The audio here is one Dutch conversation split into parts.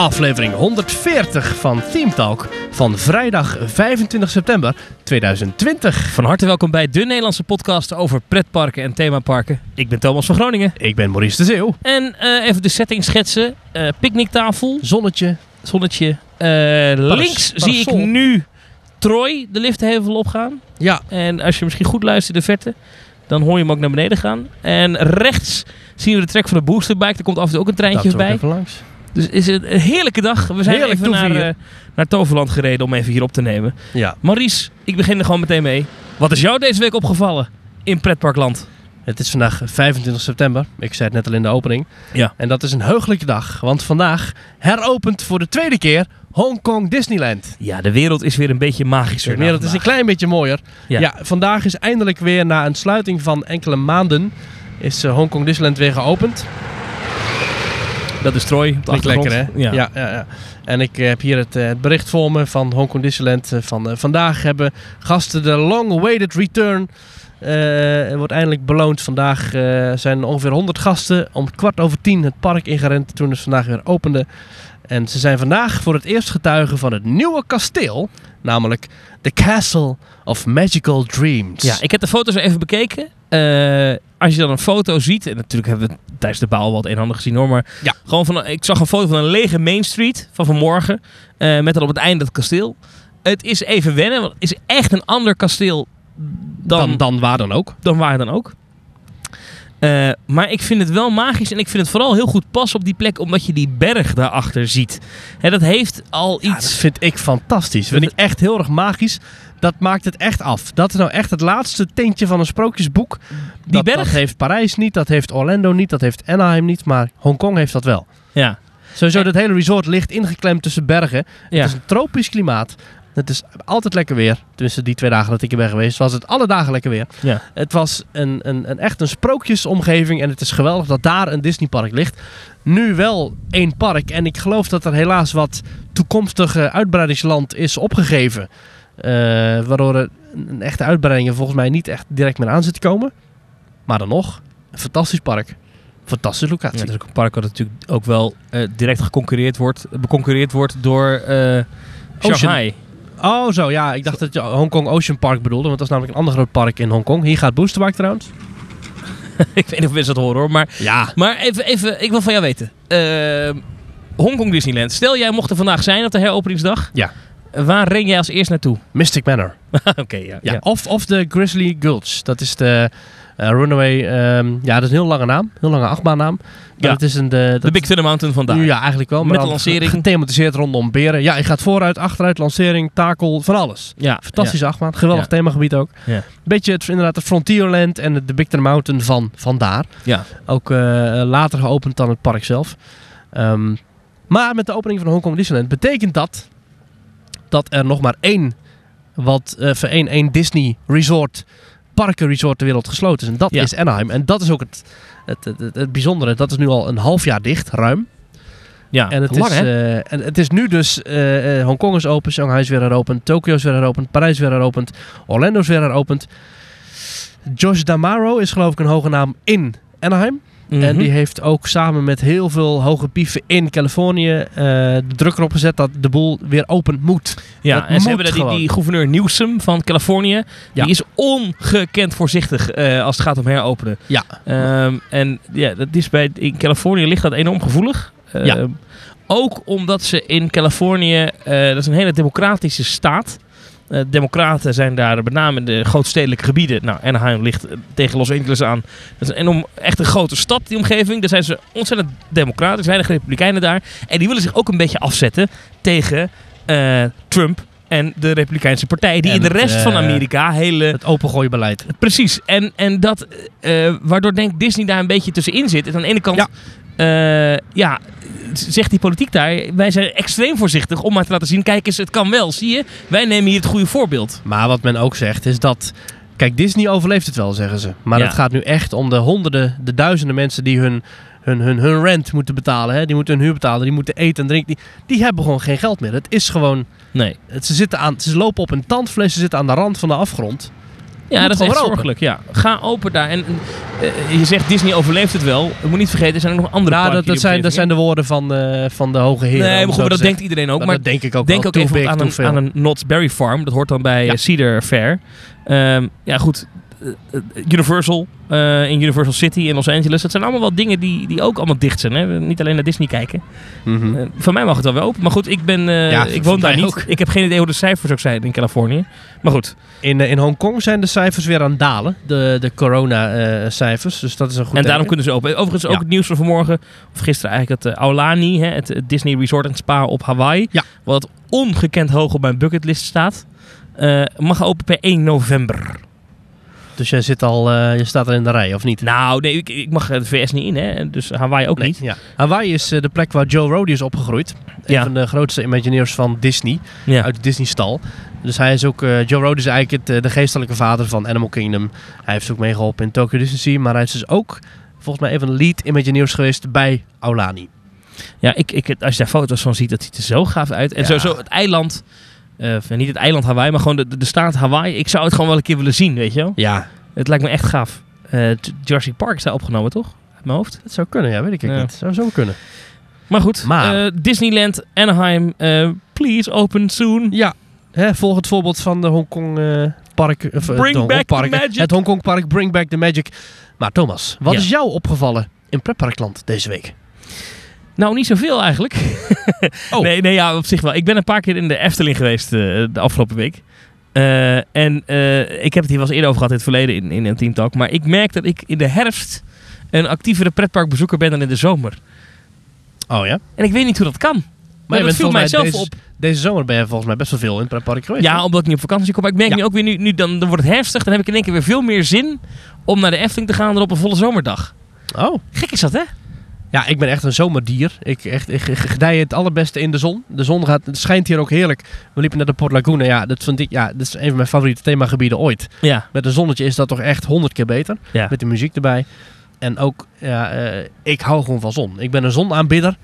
aflevering 140 van Theme Talk van vrijdag 25 september 2020. Van harte welkom bij de Nederlandse podcast over pretparken en themaparken. Ik ben Thomas van Groningen. Ik ben Maurice de Zeeuw. En eh, even de setting schetsen. Eh picknicktafel, Zonnetje. zonnetje. Eh, links zie ik nu Troy de liftheuvel opgaan. Ja, En als je misschien goed luistert de verte, dan hoor je hem ook naar beneden gaan. En rechts zien we de trek van de boosterbike. Er komt af en toe ook een treintje dat bij. even langs. Dus is het een heerlijke dag. We zijn Heerlijk even naar, eh, naar Toverland gereden om even hier op te nemen. Ja, Maurice, ik begin er gewoon meteen mee. Wat is jou deze week opgevallen in pretparkland? het is vandaag 25 september. Ik zei het net al in de opening. Ja. En dat is een heugelijke dag, want vandaag heropent voor de tweede keer Hongkong Disneyland. Ja, de wereld is weer een beetje magischer. De wereld is een klein beetje mooier. Ja. Ja. vandaag is eindelijk weer na een sluiting van enkele maanden is eh, Hongkong Disneyland weer geopend. Dat is Troy achtergrond. lekker hè? Ja. Ja, ja, ja. En ik eh, heb hier het, eh, het bericht voor me van Hongkong Disneyland. eh, van vandaag hebben gasten de long-awaited return. eh, wordt eindelijk beloond. Vandaag eh, zijn ongeveer 100 gasten om kwart over tien het park ingerend toen het vandaag weer opende. En ze zijn vandaag voor het eerst getuigen van het nieuwe kasteel. Namelijk The Castle of Magical Dreams. Ja, ik heb de foto's even bekeken. Eh, als je dan een foto ziet, en natuurlijk hebben we tijdens de bouw wel het een en ander gezien hoor, maar Ja. gewoon van, ik zag een foto van een lege Main Street van vanmorgen, eh, met dan op het einde het kasteel. Het is even wennen, want het is echt een ander kasteel dan, dan, dan waar dan ook. dan waar dan ook. Eh, maar ik vind het wel magisch en ik vind het vooral heel goed passen op die plek, omdat je die berg daarachter ziet. Hè, dat heeft al Ja, iets. dat vind ik fantastisch. Dat vind ik echt heel erg magisch. Dat maakt het echt af. Dat is nou echt het laatste tintje van een sprookjesboek. Die dat, berg? dat heeft Parijs niet, dat heeft Orlando niet, dat heeft Anaheim niet, maar Hongkong heeft dat wel. Ja, Sowieso, En- dat hele resort ligt ingeklemd tussen bergen. ja. Het is een tropisch klimaat. Het is altijd lekker weer. Tussen die twee dagen dat ik er ben geweest, was het alle dagen lekker weer. ja. Het was een, een, een echt een sprookjesomgeving en het is geweldig dat daar een Disneypark ligt. Nu wel één park en ik geloof dat er helaas wat toekomstige uitbreidingsland is opgegeven. Eh, waardoor er een echte uitbreiding er volgens mij niet echt direct meer aan zit te komen. Maar dan nog, een fantastisch park. Fantastische Ja, locatie. dat is ook een park wat natuurlijk ook wel eh, direct geconcurreerd wordt, beconcurreerd wordt door eh Shanghai. Oh zo, ja. Ik dacht dat je Hongkong Ocean Park bedoelde, want dat is namelijk een ander groot park in Hongkong. Hier gaat Boosterpark trouwens. ik weet niet of mensen dat horen hoor, maar, Ja. maar even, even, ik wil van jou weten. Eh, Hongkong Disneyland. Stel jij mocht er vandaag zijn op de heropeningsdag. Ja. Waar ren jij als eerst naartoe? Mystic Manor. Oké, ja. Ja, ja. Of, of de Grizzly Gulch. Dat is de eh, Runaway. ehm, ja, dat is een heel lange naam. Heel lange achtbaannaam. Ja. het is een. De, De Big Thunder Mountain vandaag. Ja, eigenlijk wel. Maar Met de dan lancering. Gethematiseerd rondom beren. Ja, je gaat vooruit, achteruit, lancering, takel, van alles. Ja, Fantastische achtbaan. Geweldig Ja. themagebied ook. Ja. Beetje het, inderdaad de Frontierland en de, de Big Thunder Mountain van, van daar. Ja. Ook eh, later geopend dan het park zelf. Ehm, maar met de opening van Hongkong Disneyland betekent dat dat er nog maar één, wat, eh, voor één, één Disney resort, parkenresort ter wereld gesloten is. En dat Ja. is Anaheim. En dat is ook het, het, het, bijzondere. Dat is nu al een half jaar dicht, ruim. ja. En het, lang is, hè? eh, en het is nu dus, eh Hongkong is open, Shanghai is weer heropend, Tokio is weer heropend, Parijs is weer heropend, Orlando is weer heropend. Josh Damaro is geloof ik een hoge naam in Anaheim. En Mhm. die heeft ook samen met heel veel hoge pieven in Californië eh, de druk erop gezet dat de boel weer open moet. Ja, en moet ze hebben die, die gouverneur Newsom van Californië. Ja. Die is ongekend voorzichtig eh, als het gaat om heropenen. Ja. Ehm, en ja, dat is bij, in Californië ligt dat enorm gevoelig. Ehm, Ja. Ook omdat ze in Californië, eh, dat is een hele democratische staat. Eh, democraten zijn daar met name in de grootstedelijke gebieden. Nou, Anaheim ligt eh, tegen Los Angeles aan. Dat is een enorm, echt een grote stad, die omgeving. Daar zijn ze ontzettend democratisch, weinig republikeinen daar. En die willen zich ook een beetje afzetten tegen eh, Trump en de Republikeinse Partij. Die En in de het, rest van Amerika hele... Het opengooibeleid. Precies. En, en dat, waardoor denk ik Disney daar een beetje tussenin zit. En aan de ene kant, Ja. Ja, ja zegt die politiek daar, wij zijn extreem voorzichtig om maar te laten zien, kijk eens, het kan wel. Zie je, wij nemen hier het goede voorbeeld. Maar wat men ook zegt is dat... Kijk, Disney overleeft het wel, zeggen ze. Maar Ja. het gaat nu echt om de honderden, de duizenden mensen die hun, hun, hun, hun rent moeten betalen. Hè? Die moeten hun huur betalen, die moeten eten en drinken. Die, die hebben gewoon geen geld meer. Het is gewoon... Nee. Het, ze, zitten aan, ze lopen op een tandvlees, ze zitten aan de rand van de afgrond. Ja, dat is echt zorgelijk. Ja. Ga open daar. En, eh, je zegt Disney overleeft het wel. Je moet niet vergeten, er zijn ook nog andere Nou, dat, dat, zijn, dat zijn de woorden van, eh, van de hoge heren. Nee, maar goed, dat denkt iedereen ook. Maar Maar dat denk ik ook denk wel. ook even big, aan een, aan een Knott's Berry Farm. Dat hoort dan bij Ja. Cedar Fair. Ehm, ja, goed. Eh, eh, Universal eh, in Universal City in Los Angeles. Dat zijn allemaal wel dingen die, die ook allemaal dicht zijn. Hè? Niet alleen naar Disney kijken. Eh, voor mij mag het wel weer open. Maar goed, ik, ben, Ja, ik woon daar niet. ook. Ik heb geen idee hoe de cijfers ook zijn in Californië. Maar goed. In, in Hongkong zijn de cijfers weer aan het dalen. De, de corona-cijfers. dus dat is een goed en daarom teken. kunnen ze open. Overigens ook Ja. het nieuws van vanmorgen. Of gisteren eigenlijk het Aulani. Hè, het, het Disney Resort en Spa op Hawaii. Ja. Wat ongekend hoog op mijn bucketlist staat. mag open per 1 november. Dus jij zit al, eh, je staat al in de rij, of niet? Nou, nee, ik, ik mag de VS niet in, hè? Dus Hawaii ook Nee, niet. Ja. Hawaii is eh, de plek waar Joe Rody is opgegroeid. Een van de grootste Imagineers van Disney. Ja. Uit de Disney-stal. Dus hij is ook... eh, Joe Rody is eigenlijk het, eh, de geestelijke vader van Animal Kingdom. Hij heeft ook meegeholpen in Tokyo Disney. Maar hij is dus ook volgens mij een van de lead Imagineers geweest bij Aulani. Ja, ik, ik, als je daar foto's van ziet, dat ziet er zo gaaf uit. En Ja. sowieso het eiland, eh, of niet het eiland Hawaii, maar gewoon de, de, staat Hawaii. Ik zou het gewoon wel een keer willen zien, weet je wel. Ja, Het lijkt me echt gaaf. Eh, J- Jurassic Park is daar opgenomen, toch? Uit mijn hoofd. dat zou kunnen. Ja, weet ik Ja. niet. Zou zo kunnen. Maar goed, Maar- eh, Disneyland, Anaheim, eh, please open soon. Ja, hè, volg het voorbeeld van de Hongkong eh, park. of, eh, Bring back the Hongkongparken. magic. Het Hongkong park Bring Back the Magic. Maar Thomas, wat Ja. is jou opgevallen in Pretparkland deze week? Nou, niet zoveel eigenlijk. Oh. Nee, nee, ja, op zich wel. Ik ben een paar keer in de Efteling geweest eh, de afgelopen week. Eh, en eh, ik heb het hier wel eens eerder over gehad in het verleden in, in een Team Talk. Maar ik merk dat ik in de herfst een actievere pretparkbezoeker ben dan in de zomer. Oh ja? En ik weet niet hoe dat kan. Maar, je dat viel mij volgens mij zelf deze, op. Deze zomer ben je volgens mij best wel veel in het pretpark geweest. Ja, omdat ik niet op vakantie kom. Maar ik merk Ja. nu ook weer, nu, nu dan, dan wordt het herfstig. Dan heb ik in één keer weer veel meer zin om naar de Efteling te gaan dan op een volle zomerdag. Oh. Gek is dat, hè? Ja, ik ben echt een zomerdier. Ik, echt, ik, gedij het allerbeste in de zon. De zon gaat, het schijnt hier ook heerlijk. We liepen naar de Port Laguna. Ja, dat, vond ik, ja, dat is een van mijn favoriete themagebieden ooit. Ja. Met een zonnetje is dat toch echt honderd keer beter. ja. Met de muziek erbij. En ook, ja, eh, ik hou gewoon van zon. Ik ben een zonaanbidder.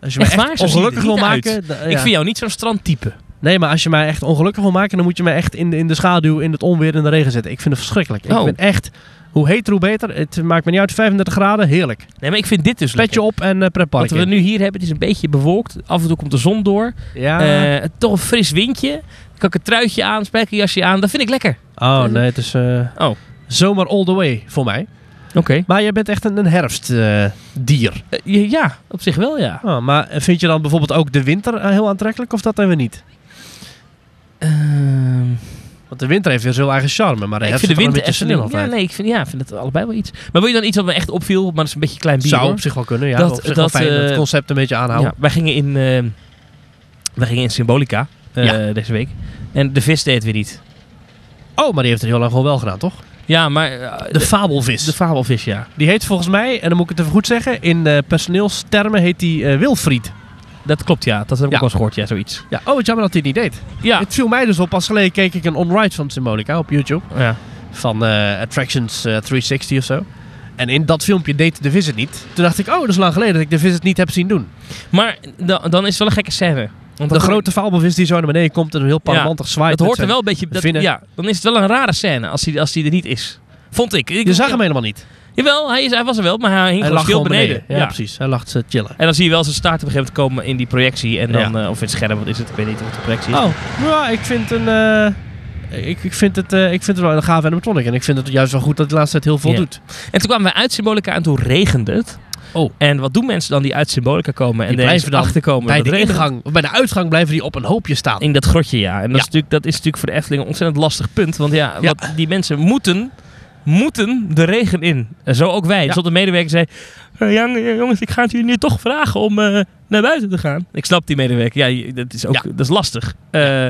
Als je me echt ongelukkig wil maken... Ik vind jou niet zo'n strandtype. Nee, maar als je mij echt ongelukkig wil maken... dan moet je mij echt in de, in de schaduw, in het onweer, in de regen zetten. Ik vind het verschrikkelijk. Ik Oh. ben echt... Hoe heter, hoe beter. Het maakt me niet uit. 35 graden, heerlijk. Nee, maar ik vind dit dus lekker. Petje op en uh, Wat we nu hier hebben, het is een beetje bewolkt. Af en toe komt de zon door. Ja. Eh, toch een fris windje. Kan ik een truitje aan, spijkerjasje aan. Dat vind ik lekker. oh, nee, het is eh, Oh. zomaar all the way voor mij. Oké. Maar jij bent echt een, een herfstdier. Ja, op zich wel, ja. Oh, maar vind je dan bijvoorbeeld ook de winter heel aantrekkelijk? Of dat dan weer niet? Ehm, Want de winter heeft weer zijn eigen charme. Maar de ik vind de winter een beetje Efteling... Ja, altijd. nee, ik vind, ja, vind het allebei wel iets. Maar wil je dan iets wat me echt opviel? Maar dat is een beetje klein bier, Zou hoor. op zich wel kunnen, ja. Dat- op zich dat, wel fijn eh, het concept een beetje aanhouden. Ja, wij gingen in, eh, wij gingen in Symbolica eh, Ja. deze week. En de vis deed het weer niet. Oh, maar die heeft het heel lang gewoon wel gedaan, toch? Ja, maar... eh, De fabelvis. de fabelvis, ja. die heet volgens mij, en dan moet ik het even goed zeggen... in eh, personeelstermen heet die eh, Wilfried. Dat klopt, ja. Dat heb ik Ja. ook wel eens gehoord, ja, zoiets. Ja, oh, jammer dat hij het niet deed. Ja. Het viel mij dus op. Pas geleden keek ik een on-ride van Symbolica op YouTube. ja. Van eh, Attractions eh, 360 of zo. En in dat filmpje deed de visit niet. Toen dacht ik, oh, dat is lang geleden dat ik de visit niet heb zien doen. Maar dan, dan is het wel een gekke scène. Want De grote fabelvis die zo naar beneden komt en heel parmantig zwaait. Het met hoort er wel een beetje... Dat, ja, dan is het wel een rare scène als hij, als hij er niet is. Vond ik. ik Je zag ja. hem helemaal niet. Jawel, hij, is, hij was er wel, maar hij hing Hij lag stil beneden. beneden. Ja, precies. Hij lag te chillen. En dan zie je wel zijn staart op een gegeven moment komen in die projectie. En dan, Ja. eh, of in het scherm, wat is het? Ik weet niet wat de projectie is. Oh, ja, ik vind een... eh, ik, ik, vind het, eh, ik vind het wel een gave animatronic. En ik vind het juist wel goed dat hij de laatste tijd heel veel doet. En toen kwamen we uit Symbolica en toen regende het. Oh. En wat doen mensen dan die uit Symbolica komen en Die er blijven dan achterkomen? Bij de regent? ingang, of bij de uitgang blijven die op een hoopje staan. In dat grotje, ja. En dat, Ja. Is natuurlijk, dat is natuurlijk voor de Efteling een ontzettend lastig punt. Want ja, Ja. Wat, die mensen moeten, moeten de regen in. En zo ook wij. Ja. Dus de medewerker zei... "Eh, jong- jongens, ik ga het jullie nu toch vragen om eh, naar buiten te gaan. Ik snap die medewerker. Ja, dat is ook Ja. dat is lastig. Eh,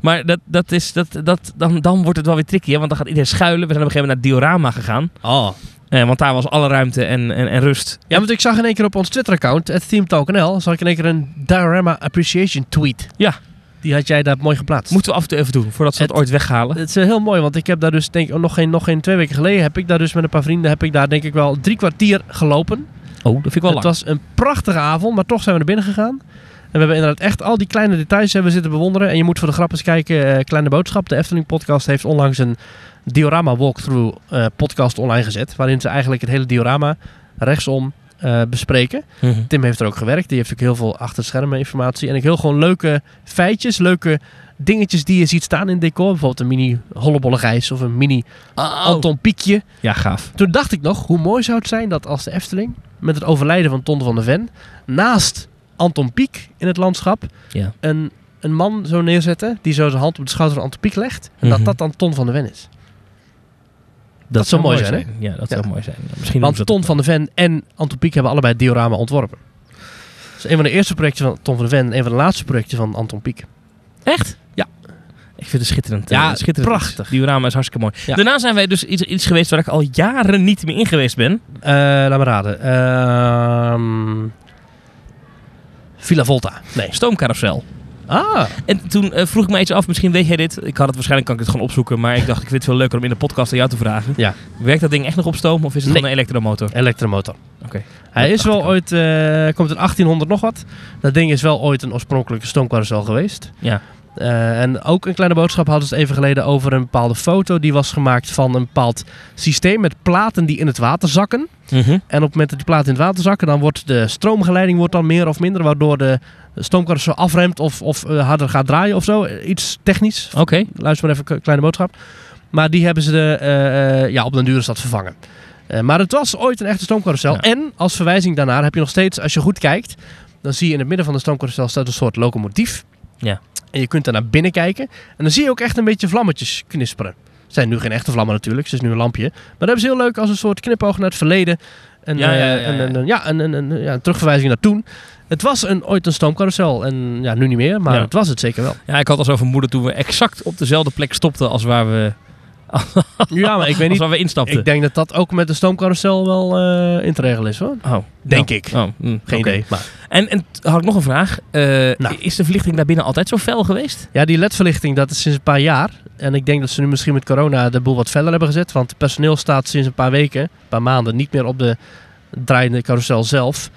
maar dat, dat is, dat, dat, dan, dan wordt het wel weer tricky. Hè? Want dan gaat iedereen schuilen. We zijn op een gegeven moment naar Diorama gegaan. Oh. Eh, want daar was alle ruimte en, en, en rust. Ja, want ik zag in één keer op ons Twitter-account, het ThemeTalk.nl, zag ik in één keer een Diorama Appreciation tweet. Ja. Die had jij daar mooi geplaatst. Moeten we af en toe even doen, voordat ze het, Het- ooit weghalen. Het is heel mooi, want ik heb daar dus, denk ik, nog geen, nog geen twee weken geleden, heb ik daar dus met een paar vrienden, heb ik daar denk ik wel drie kwartier gelopen. Oh, dat vind ik wel het lang. was een prachtige avond, maar toch zijn we naar binnen gegaan. En we hebben inderdaad echt al die kleine details hebben zitten bewonderen. En je moet voor de grap eens kijken, eh, Kleine Boodschap, de Efteling podcast, heeft onlangs een diorama walkthrough eh, podcast online gezet. Waarin ze eigenlijk het hele diorama rechtsom eh, bespreken. Mhm. Tim heeft er ook gewerkt. Die heeft ook heel veel achter schermen informatie. En ik heel gewoon leuke feitjes, leuke dingetjes die je ziet staan in het decor. Bijvoorbeeld een mini hollebolle gijs of een mini Oh. Anton Piekje. Ja, gaaf. Toen dacht ik nog, hoe mooi zou het zijn dat als de Efteling met het overlijden van Ton van der Ven naast Anton Pieck in het landschap Ja. een, een man zo neerzetten die zo zijn hand op de schouder van Anton Pieck legt. En dat Mhm. dat dan Ton van der Ven is. Dat, zou mooi zijn, hè? Ja, dat Ja. zou mooi zijn. Misschien Want Ton van der Ven en Anton Pieck hebben allebei het diorama ontworpen. Dat is een van de eerste projecten van Ton van der Ven en een van de laatste projecten van Anton Pieck. Echt? Ja. Ik vind het schitterend. Ja, eh, schitterend. prachtig. Diorama is hartstikke mooi. Ja. Daarna zijn wij dus iets, iets geweest waar ik al jaren niet meer in geweest ben. Eh, laat me raden. Ehm Villa Volta. Nee. Stoomcarousel. Ah, En toen eh, vroeg ik me iets af, misschien weet jij dit. Ik had het waarschijnlijk, kan ik het gewoon opzoeken. Maar ik dacht, ik vind het veel leuker om in de podcast aan jou te vragen. Ja. Werkt dat ding echt nog op stoom of is het Nee. gewoon een elektromotor? elektromotor. Oké. Hij is wel ooit, eh, komt in 1800 nog wat. Dat ding is wel ooit een oorspronkelijke stoomcarousel geweest. Ja. Eh, en ook een kleine boodschap hadden ze het even geleden over een bepaalde foto. Die was gemaakt van een bepaald systeem met platen die in het water zakken. Mhm. En op het moment dat die platen in het water zakken, dan wordt de stroomgeleiding wordt dan meer of minder. Waardoor de stoomcarousel afremt of, of eh, harder gaat draaien of zo. Iets technisch. Oké. Luister maar even, een kleine boodschap. Maar die hebben ze de, eh, eh, ja, op den duur is dat vervangen. Maar het was ooit een echte stoomcarousel. Ja. En als verwijzing daarnaar heb je nog steeds, als je goed kijkt, dan zie je in het midden van de stoomcarousel staat een soort locomotief. Ja. En je kunt daar naar binnen kijken. En dan zie je ook echt een beetje vlammetjes knisperen. Het zijn nu geen echte vlammen natuurlijk, het is nu een lampje. Maar dat hebben ze heel leuk als een soort knipoog naar het verleden. En, Ja, ja, ja, en- ja. en- en- ja, een, een, een, ja, een terugverwijzing naar toen. Het was een, ooit een stoomcarousel. En ja, nu niet meer, maar Ja. het was het zeker wel. Ja, ik had al zo vermoeden toen we exact op dezelfde plek stopten als waar we, Ja, maar ik weet als niet waar we instapten. Ik denk dat dat ook met de stoomcarousel wel eh, in te regelen is hoor. Oh, Denk nou, ik. Oh, hm, Geen idee. Maar. En, en had ik nog een vraag. Eh, Nou. Is de verlichting daar binnen altijd zo fel geweest? Ja, die ledverlichting dat is sinds een paar jaar. En ik denk dat ze nu misschien met corona de boel wat feller hebben gezet. Want het personeel staat sinds een paar weken, een paar maanden, niet meer op de draaiende carousel zelf.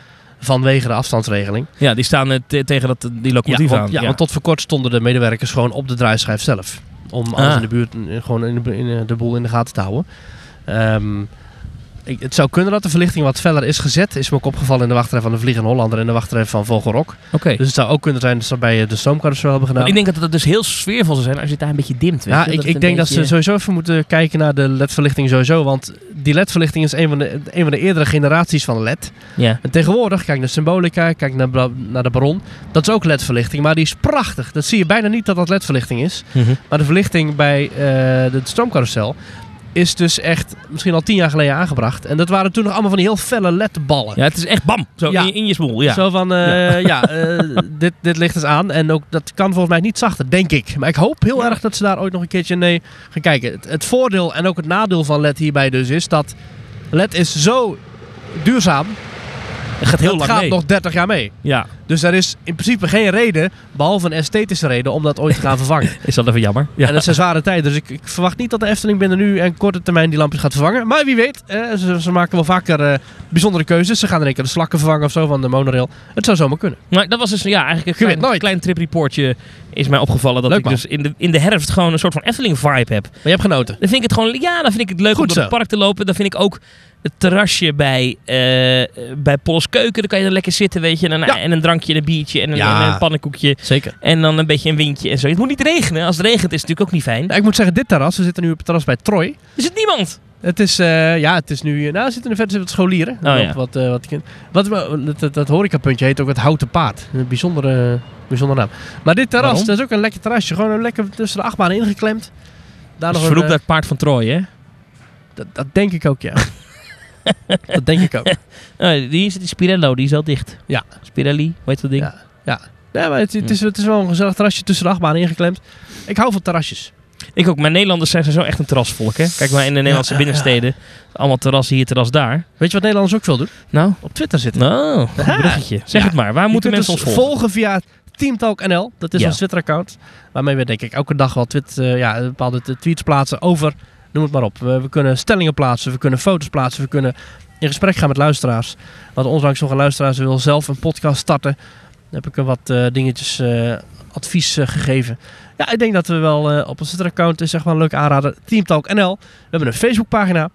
Vanwege de afstandsregeling. Ja, die staan eh, te- tegen dat, die locomotief ja, aan. ja, want tot voor kort stonden de medewerkers gewoon op de draaischijf zelf. Om alles Ah. in de buurt eh, gewoon in de, in de- de boel in de gaten te houden. Ehm, ik, het zou kunnen dat de verlichting wat feller is gezet. Is me ook opgevallen in de wachtrij van de Vliegende Hollander en de wachtrij van Vogelrok. Oké. Dus het zou ook kunnen zijn dat ze bij de stoomcarousel hebben gedaan. Ik denk dat het dus heel sfeervol zou zijn als je het daar een beetje dimt. Weet Ja, je? ik, ik denk dat ze sowieso even moeten kijken naar de LED-verlichting sowieso. Want die LED-verlichting is een van, de, een van de eerdere generaties van LED. Ja. En tegenwoordig, kijk naar Symbolica, kijk naar, naar de Baron. Dat is ook LED-verlichting, maar die is prachtig. Dat zie je bijna niet dat dat LED-verlichting is. Mhm. Maar de verlichting bij eh, de stroomcarousel is dus echt misschien al tien jaar geleden aangebracht. En dat waren toen nog allemaal van die heel felle LED-ballen. ja, het is echt bam. Zo Ja. in, in je smoel. Ja. Zo van, eh, ja, eh, dit, dit ligt dus aan. En ook, dat kan volgens mij niet zachter, denk ik. Maar ik hoop heel Ja. erg dat ze daar ooit nog een keertje nee gaan kijken. Het, het voordeel en ook het nadeel van LED hierbij dus is dat LED is zo duurzaam. Het gaat heel dat lang gaat mee. nog 30 jaar mee. Ja, Dus er is in principe geen reden, behalve een esthetische reden, om dat ooit te gaan vervangen. is dat even jammer. Ja. En dat zijn zware tijden. Dus ik, ik verwacht niet dat de Efteling binnen nu en korte termijn die lampjes gaat vervangen. Maar wie weet, eh, ze, ze maken wel vaker eh, bijzondere keuzes. Ze gaan in één keer de slakken vervangen of zo van de monorail. Het zou zomaar kunnen. Maar dat was dus ja, eigenlijk een klein, nooit. klein tripreportje is mij opgevallen. Dat Leuk, ik dus in de, in de herfst gewoon een soort van Efteling vibe heb. Maar je hebt genoten. Dan vind ik het gewoon, ja, dan vind ik het leuk Goed om door zo. het park te lopen. Dan vind ik ook het terrasje bij, eh bij Polles Keuken. Dan kan je er lekker zitten, weet je. En een, Ja. en een drankje en een biertje en een, Ja. en een pannenkoekje. Zeker. En dan een beetje een windje en zo. Het moet niet regenen. Als het regent is het natuurlijk ook niet fijn. Nou, ik moet zeggen, dit terras, we zitten nu op het terras bij Troy. Er zit niemand. Het is, eh, ja, het is nu, nou, er zitten er verder wat scholieren. Oh, ja. Op Wat, eh, wat, wat, wat, dat, dat horecapuntje heet ook het Houten Paard. Een bijzondere, bijzondere naam. Maar dit terras, Waarom? dat is ook een lekker terrasje. Gewoon een lekker tussen de achtbaan ingeklemd. Daar Dat nog is een, eh, het paard van Troje, hè? dat, dat denk ik ook, ja. dat denk ik ook. Oh, die is die Spirello, die is al dicht. Ja. Spirelli, hoe heet dat ding? Ja. Ja, nee, maar het, het, is, het is wel een gezellig terrasje tussen de achtbaan ingeklemd. Ik hou van terrasjes. Ik ook. Maar Nederlanders zijn zo echt een terrasvolk, hè? Kijk maar in de Nederlandse ja, ja. binnensteden. Allemaal terras hier, terras daar. Weet je wat Nederlanders ook veel doen? Nou, Op Twitter zitten. nou, Ja. bruggetje. Zeg het maar. Waar Je moeten mensen ons ons volgen? via Teamtalk NL. Dat is ons Twitter-account. Waarmee we denk ik elke dag wel twit, eh, ja, bepaalde tweets plaatsen over, noem het maar op. We, kunnen stellingen plaatsen, we kunnen foto's plaatsen, we kunnen in gesprek gaan met luisteraars. Wat onlangs nog een luisteraar wil zelf een podcast starten. Heb ik er wat eh, dingetjes, eh, advies eh, gegeven. Ja, ik denk dat we wel op onze Twitter-account zeg maar een leuke aanrader. Team Talk NL. We hebben een Facebookpagina.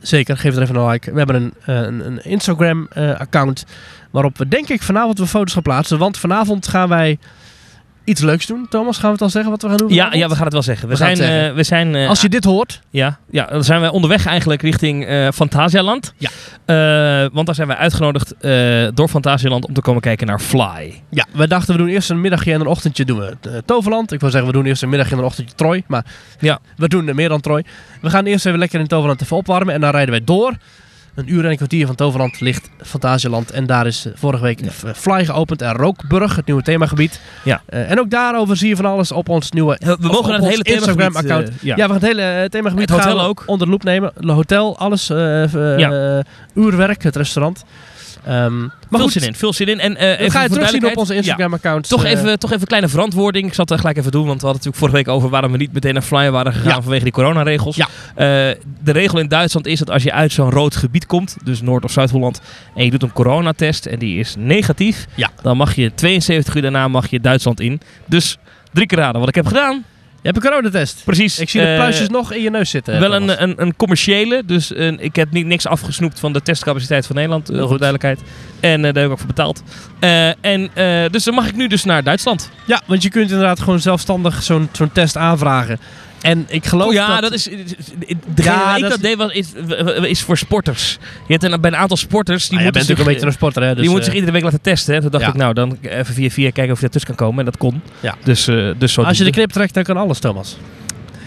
Zeker, geef er even een like. We hebben een, een, een Instagram-account. waarop we denk ik vanavond weer foto's gaan plaatsen. Want vanavond gaan wij iets leuks doen. Thomas, gaan we het al zeggen wat we gaan doen? Ja, ja, we gaan het wel zeggen. We, We zijn, zeggen. eh, we zijn eh, Als je dit hoort, Ja, ja, dan zijn wij onderweg eigenlijk richting eh Fantasialand. Ja. Want daar zijn wij uitgenodigd door Fantasialand om te komen kijken naar Fly. Ja, we dachten we doen eerst een middagje en een ochtendje doen we Toverland. Ik wil zeggen we doen eerst een middagje en een ochtendje Troy. Maar Ja. we doen er meer dan Troy. We gaan eerst even lekker in Toverland even opwarmen. En dan rijden wij door. Een uur en een kwartier van Toverland ligt Fantasieland. En daar is eh, vorige week Ja. eh, Fly geopend. En Rookburg, het nieuwe themagebied. Ja. Eh, en ook daarover zie je van alles op ons nieuwe We op mogen naar het hele Instagram-account. Instagram-account. ja. ja. we gaan het hele eh, themagebied Het hotel gaan ook. onder de loep nemen. Hotel, alles. eh, eh, Ja. eh, uurwerk, het restaurant. Ehm, maar veel goed, zin in, veel zin in. En, eh even ga je voor terugzien op onze Ja. Instagram-account. Toch Eh, even, toch even een kleine verantwoording. Ik zal het eh, gelijk even doen, want we hadden natuurlijk vorige week over waarom we niet meteen naar Flyer waren gegaan Ja. vanwege die coronaregels. Ja. Eh, de regel in Duitsland is dat als je uit zo'n rood gebied komt, dus Noord- of Zuid-Holland, en je doet een coronatest en die is negatief, dan mag je 72 uur daarna mag je Duitsland in. Dus drie keer raden wat ik heb gedaan. Je hebt een coronatest. Precies. Ik zie de eh, pluisjes nog in je neus zitten. wel een, een, een commerciële, dus een, ik heb niet, niks afgesnoept van de testcapaciteit van Nederland, eh, Heel goed. duidelijkheid. En eh, daar heb ik ook voor betaald. Eh, en, eh, dus dan mag ik nu dus naar Duitsland. Ja, want je kunt inderdaad gewoon zelfstandig zo'n zo'n test aanvragen. En ik geloof Oh ja, dat... dat, is. Degene Ja, ik dat deed was, is, is voor sporters. Je hebt een, bij een aantal sporters die Ah, moeten natuurlijk een beetje een sporter, hè? Dus, die moeten eh, zich iedere week laten testen. Hè. Toen dacht ja. ik, nou dan even via via kijken of je ertussen kan komen. En dat kon. Ja. Dus, eh, dus zo als je de knip trekt, dan kan alles, Thomas.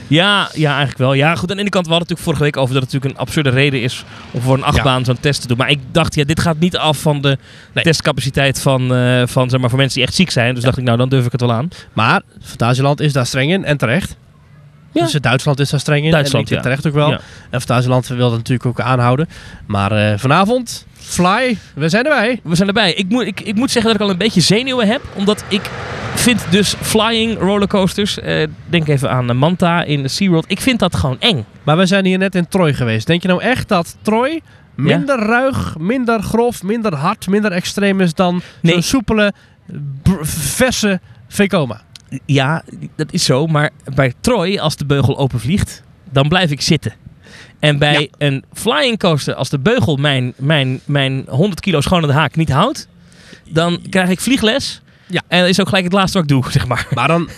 Ja, ja, eigenlijk wel. Ja, goed. Aan de ene kant, we hadden het natuurlijk vorige week over dat het natuurlijk een absurde reden is om voor een achtbaan zo'n test te doen. Maar ik dacht, ja, dit gaat niet af van de Nee. testcapaciteit van, eh, van, zeg maar, voor mensen die echt ziek zijn. Dus Ja. dacht ik, nou, dan durf ik het wel aan. Maar Fantasieland is daar streng in en terecht. Ja. Dus Duitsland is daar streng in. Duitsland, en ik ja. terecht ook wel. Ja. En Fantasieland wil dat natuurlijk ook aanhouden. Maar eh, vanavond, Fly, we zijn erbij. We zijn erbij. Ik moet, ik, ik moet zeggen dat ik al een beetje zenuwen heb. Omdat ik vind dus flying rollercoasters. eh, denk even aan de Manta in SeaWorld. Ik vind dat gewoon eng. Maar we zijn hier net in Troy geweest. Denk je nou echt dat Troy minder ruig, minder grof, minder hard, minder extreem is dan Nee. zo'n soepele, verse Vekoma? Ja, dat is zo. Maar bij Troy, als de beugel openvliegt, dan blijf ik zitten. En bij Ja. een flying coaster, als de beugel mijn, mijn, mijn 100 kilo schone de haak niet houdt, dan krijg ik vliegles. Ja. En dat is ook gelijk het laatste wat ik doe, zeg maar. Maar dan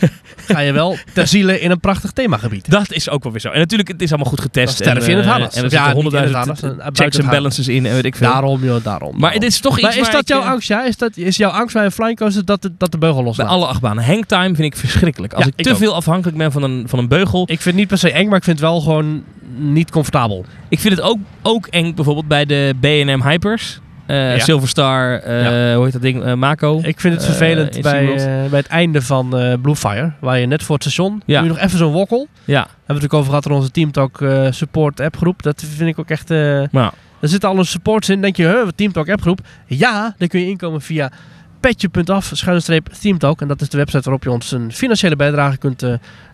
ga je wel ter ziele in een prachtig themagebied. Dat is ook wel weer zo. En natuurlijk, het is allemaal goed getest. Dan sterf je in het eh, harnas. En er zitten het honderdduizend eh, checks en het balances in en weet ik veel. Daarom, joh, daarom. Maar het is toch iets Maar is dat jouw eh, angst, ja? Is, dat, is jouw angst bij een flying coaster dat de, dat de beugel Bij loslaat? alle achtbanen. Hangtime vind ik verschrikkelijk. Als ik te veel afhankelijk ben van een, van een beugel. Ik vind het niet per se eng, maar ik vind het wel gewoon niet comfortabel. Ik vind het ook, ook eng bijvoorbeeld bij de B&M Hypers. Eh Ja. Silverstar, eh, hoe heet dat ding? Eh, Mako. Ik vind het vervelend bij, bij het einde van Bluefire, waar je net voor het station, Ja. je nog even zo'n wokkel. Ja, Hebben we het natuurlijk over gehad in onze Teamtalk support appgroep. Dat vind ik ook echt... maar er zitten alle supports in. denk je, huh, wat Teamtalk appgroep? Ja, dan kun je inkomen via petje.af, streep Teamtalk. En dat is de website waarop je ons een financiële bijdrage kunt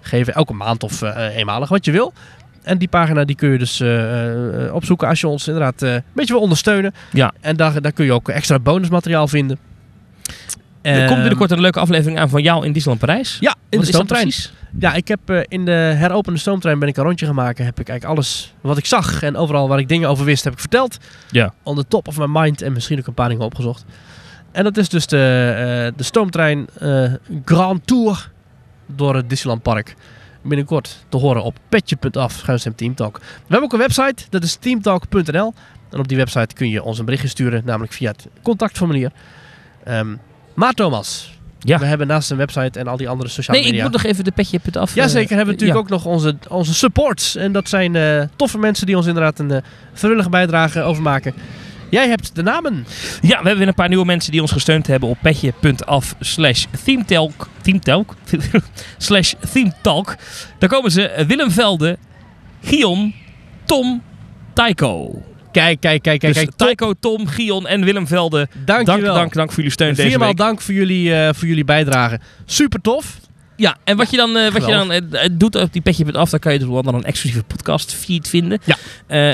geven. Elke maand of eenmalig, wat je wil. En die pagina die kun je dus eh, eh, opzoeken als je ons inderdaad eh, een beetje wil ondersteunen. Ja. En daar, daar kun je ook extra bonusmateriaal vinden. er komt Ehm, binnenkort een leuke aflevering aan van jou in Disneyland Parijs. Ja, in Wat de stoomtrein. Ja, ik heb eh, in de heropende stoomtrein ben ik een rondje gaan maken. Heb ik eigenlijk alles wat ik zag en overal waar ik dingen over wist, heb ik verteld. Ja. On the top of my mind en misschien ook een paar dingen opgezocht. En dat is dus de, eh, de stoomtrein eh, Grand Tour door het Disneyland Park. Binnenkort te horen op petje.af, schuinstem Teamtalk. We hebben ook een website, dat is teamtalk.nl. En op die website kun je ons een berichtje sturen, namelijk via het contactformulier. Ehm, maar Thomas, Ja. we hebben naast een website en al die andere sociale Nee, ik media... moet nog even de petje punt af. Jazeker, eh, hebben we natuurlijk ja. ook nog onze, onze supports. En dat zijn eh, toffe mensen die ons inderdaad een eh, vrijwillige bijdrage overmaken. Jij hebt de namen. Ja, we hebben weer een paar nieuwe mensen die ons gesteund hebben op petje.af slash themetalk. Themetalk? slash themetalk. Daar komen ze. Willem Velde, Gion, Tom, Taiko. Kijk, kijk, kijk, kijk. dus kijk. Taiko, Tom, Gion en Willem Velde. Dank, Dank, je wel. dank, dank voor jullie steun deze Viermaal week. dank voor jullie, eh, voor jullie bijdrage. Super tof. Ja, en wat je dan, eh, wat je dan eh, doet op die petje.af, dan kan je dus wel dan een exclusieve podcast feed vinden. Ja.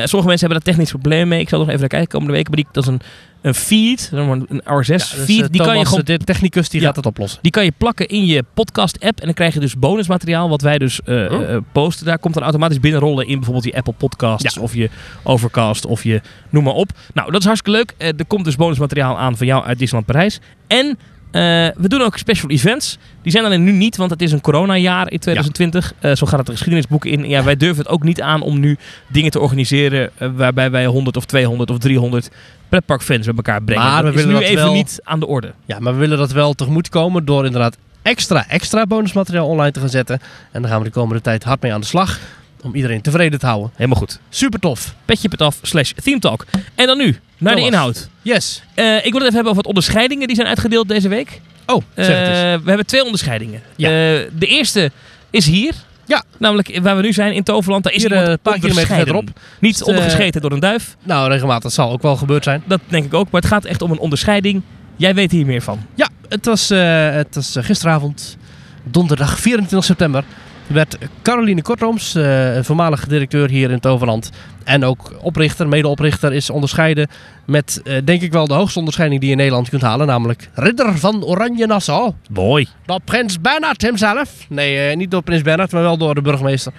Sommige mensen hebben daar technisch probleem mee. Ik zal nog even naar kijken komende week. Maar die, dat is een, een feed, een RSS Ja, dus, feed. die kan je gewoon de technicus, die Ja. gaat het oplossen. Die kan je plakken in je podcast-app. En dan krijg je dus bonusmateriaal. Wat wij dus Oh. posten. Daar komt dan automatisch binnenrollen in bijvoorbeeld je Apple Podcasts. Ja. Of je Overcast. Of je noem maar op. Nou, dat is hartstikke leuk. Er komt dus bonusmateriaal aan van jou uit Disneyland Parijs. En eh, we doen ook special events. Die zijn alleen nu niet, want het is een coronajaar in 2020. Eh, zo gaat het de geschiedenisboeken in. Ja, wij durven het ook niet aan om nu dingen te organiseren. eh, waarbij wij 100 of 200 of 300 pretparkfans bij elkaar brengen. Maar we dat is nu dat even wel- niet aan de orde. Ja, maar we willen dat wel tegemoetkomen door inderdaad extra, extra bonusmateriaal online te gaan zetten. En daar gaan we de komende tijd hard mee aan de slag. Om iedereen tevreden te houden. Helemaal goed. Super tof. petje.af slash themetalk. En dan nu, naar de inhoud. Yes. Eh, ik wil het even hebben over wat onderscheidingen die zijn uitgedeeld deze week. Oh, zeg het eens. Eh, we hebben twee onderscheidingen. Ja. Eh, de eerste is hier. Ja. Namelijk waar we nu zijn in Toverland. Daar is Hier, eh, een paar kilometer verderop. Niet Eh, ondergescheten door een duif. Nou, regelmatig. Dat zal ook wel gebeurd zijn. Dat denk ik ook. Maar het gaat echt om een onderscheiding. Jij weet hier meer van. Ja, het was, eh, het was eh, gisteravond, donderdag 24 september, werd Caroline Kortrooms, eh, voormalig directeur hier in Toverland en ook oprichter, medeoprichter, is onderscheiden met, eh, denk ik wel, de hoogste onderscheiding die je in Nederland kunt halen, namelijk Ridder van Oranje Nassau. Mooi. Door prins Bernhard hemzelf. Nee, eh, niet door prins Bernhard, maar wel door de burgemeester.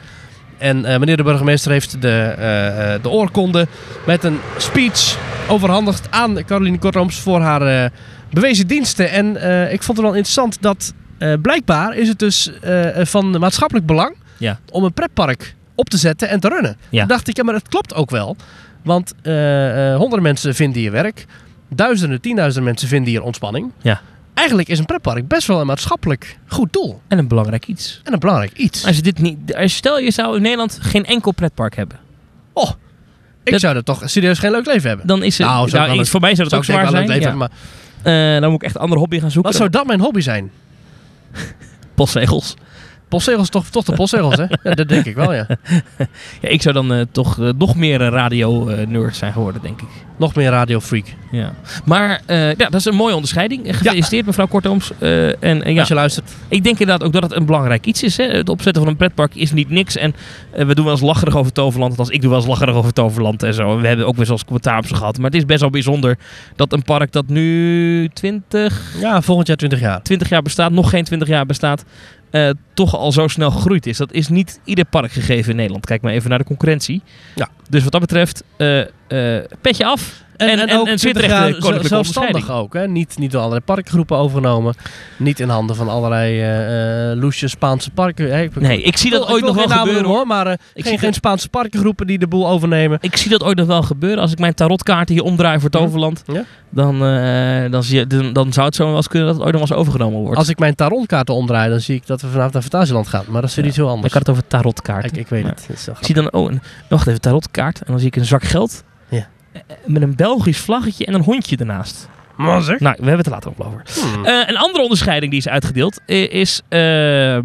En eh, meneer de burgemeester heeft de, de oorkonde met een speech overhandigd aan Caroline Kortrooms voor haar bewezen diensten. En ik vond het wel interessant dat blijkbaar is het dus eh, van maatschappelijk belang Ja. om een pretpark op te zetten en te runnen. Ja. Toen dacht ik, ja, maar dat klopt ook wel. Want eh, eh, honderden mensen vinden hier werk. Duizenden, tienduizenden mensen vinden hier ontspanning. Ja. Eigenlijk is een pretpark best wel een maatschappelijk goed doel. En een belangrijk iets. En een belangrijk iets. Als je dit niet, als stel je zou in Nederland geen enkel pretpark hebben. Oh, ik Dat- zou er toch serieus geen leuk leven hebben. Dan is het, Nou, nou, voor mij zou dat Zou ook zwaar zijn. leven Ja. maar Eh, dan moet ik echt een andere hobby gaan zoeken. wat zou dat mijn hobby zijn? Postzegels. Postzegels, toch, toch de postzegels, hè? Ja, dat denk ik wel, ja. Ja, ik zou dan eh, toch eh, nog meer een radio-nerd zijn geworden, denk ik. Nog meer Radio Freak. Ja. Maar eh, ja, dat is een mooie onderscheiding. Gefeliciteerd, mevrouw Kortooms. Eh, en en ja, Als je luistert. ik denk inderdaad ook dat het een belangrijk iets is. Hè. Het opzetten van een pretpark is niet niks. En we doen wel eens lacherig over Toverland. Althans, ik doe wel eens lacherig over Toverland en zo. We hebben ook wel eens commentaar op ze gehad. Maar het is best wel bijzonder dat een park dat nu 20, Ja, volgend jaar 20 jaar. 20 jaar bestaat, nog geen 20 jaar bestaat, eh, toch al zo snel gegroeid is. Dat is niet ieder park gegeven in Nederland. Kijk maar even naar de concurrentie. Ja. Dus wat dat betreft, eh, petje af. En, en, en, ook zeer 20 terecht jaar de koninklijke zo- zelfstandig ook, hè? Niet, niet door allerlei parkgroepen overgenomen. Niet in handen van allerlei eh eh, loesje Spaanse parken. Ik- Nee, ik zie dat ooit nog wel gebeuren. hoor, maar eh, zie geen, geen Spaanse parkengroepen die de boel overnemen. Ik zie dat ooit nog wel gebeuren. Als ik mijn tarotkaarten hier omdraai voor Hm. Toverland, Ja. dan, eh, dan, zie je, dan, dan zou het zo wel eens kunnen dat het ooit nog wel eens overgenomen wordt. Als ik mijn tarotkaarten omdraai, dan zie ik dat we vanavond naar Fantasieland gaan. Maar dat is weer Ja. iets heel ik anders. had het over tarotkaarten. Ik, ik weet het. Ik zie dan, oh, een, wacht even, tarotkaart. En dan zie ik een zak geld. Ja. Eh, Met een Belgisch vlaggetje en een hondje ernaast. Maar zeg. Nou, we hebben het er later op over. Hmm. Eh, een andere onderscheiding die is uitgedeeld is eh, eh,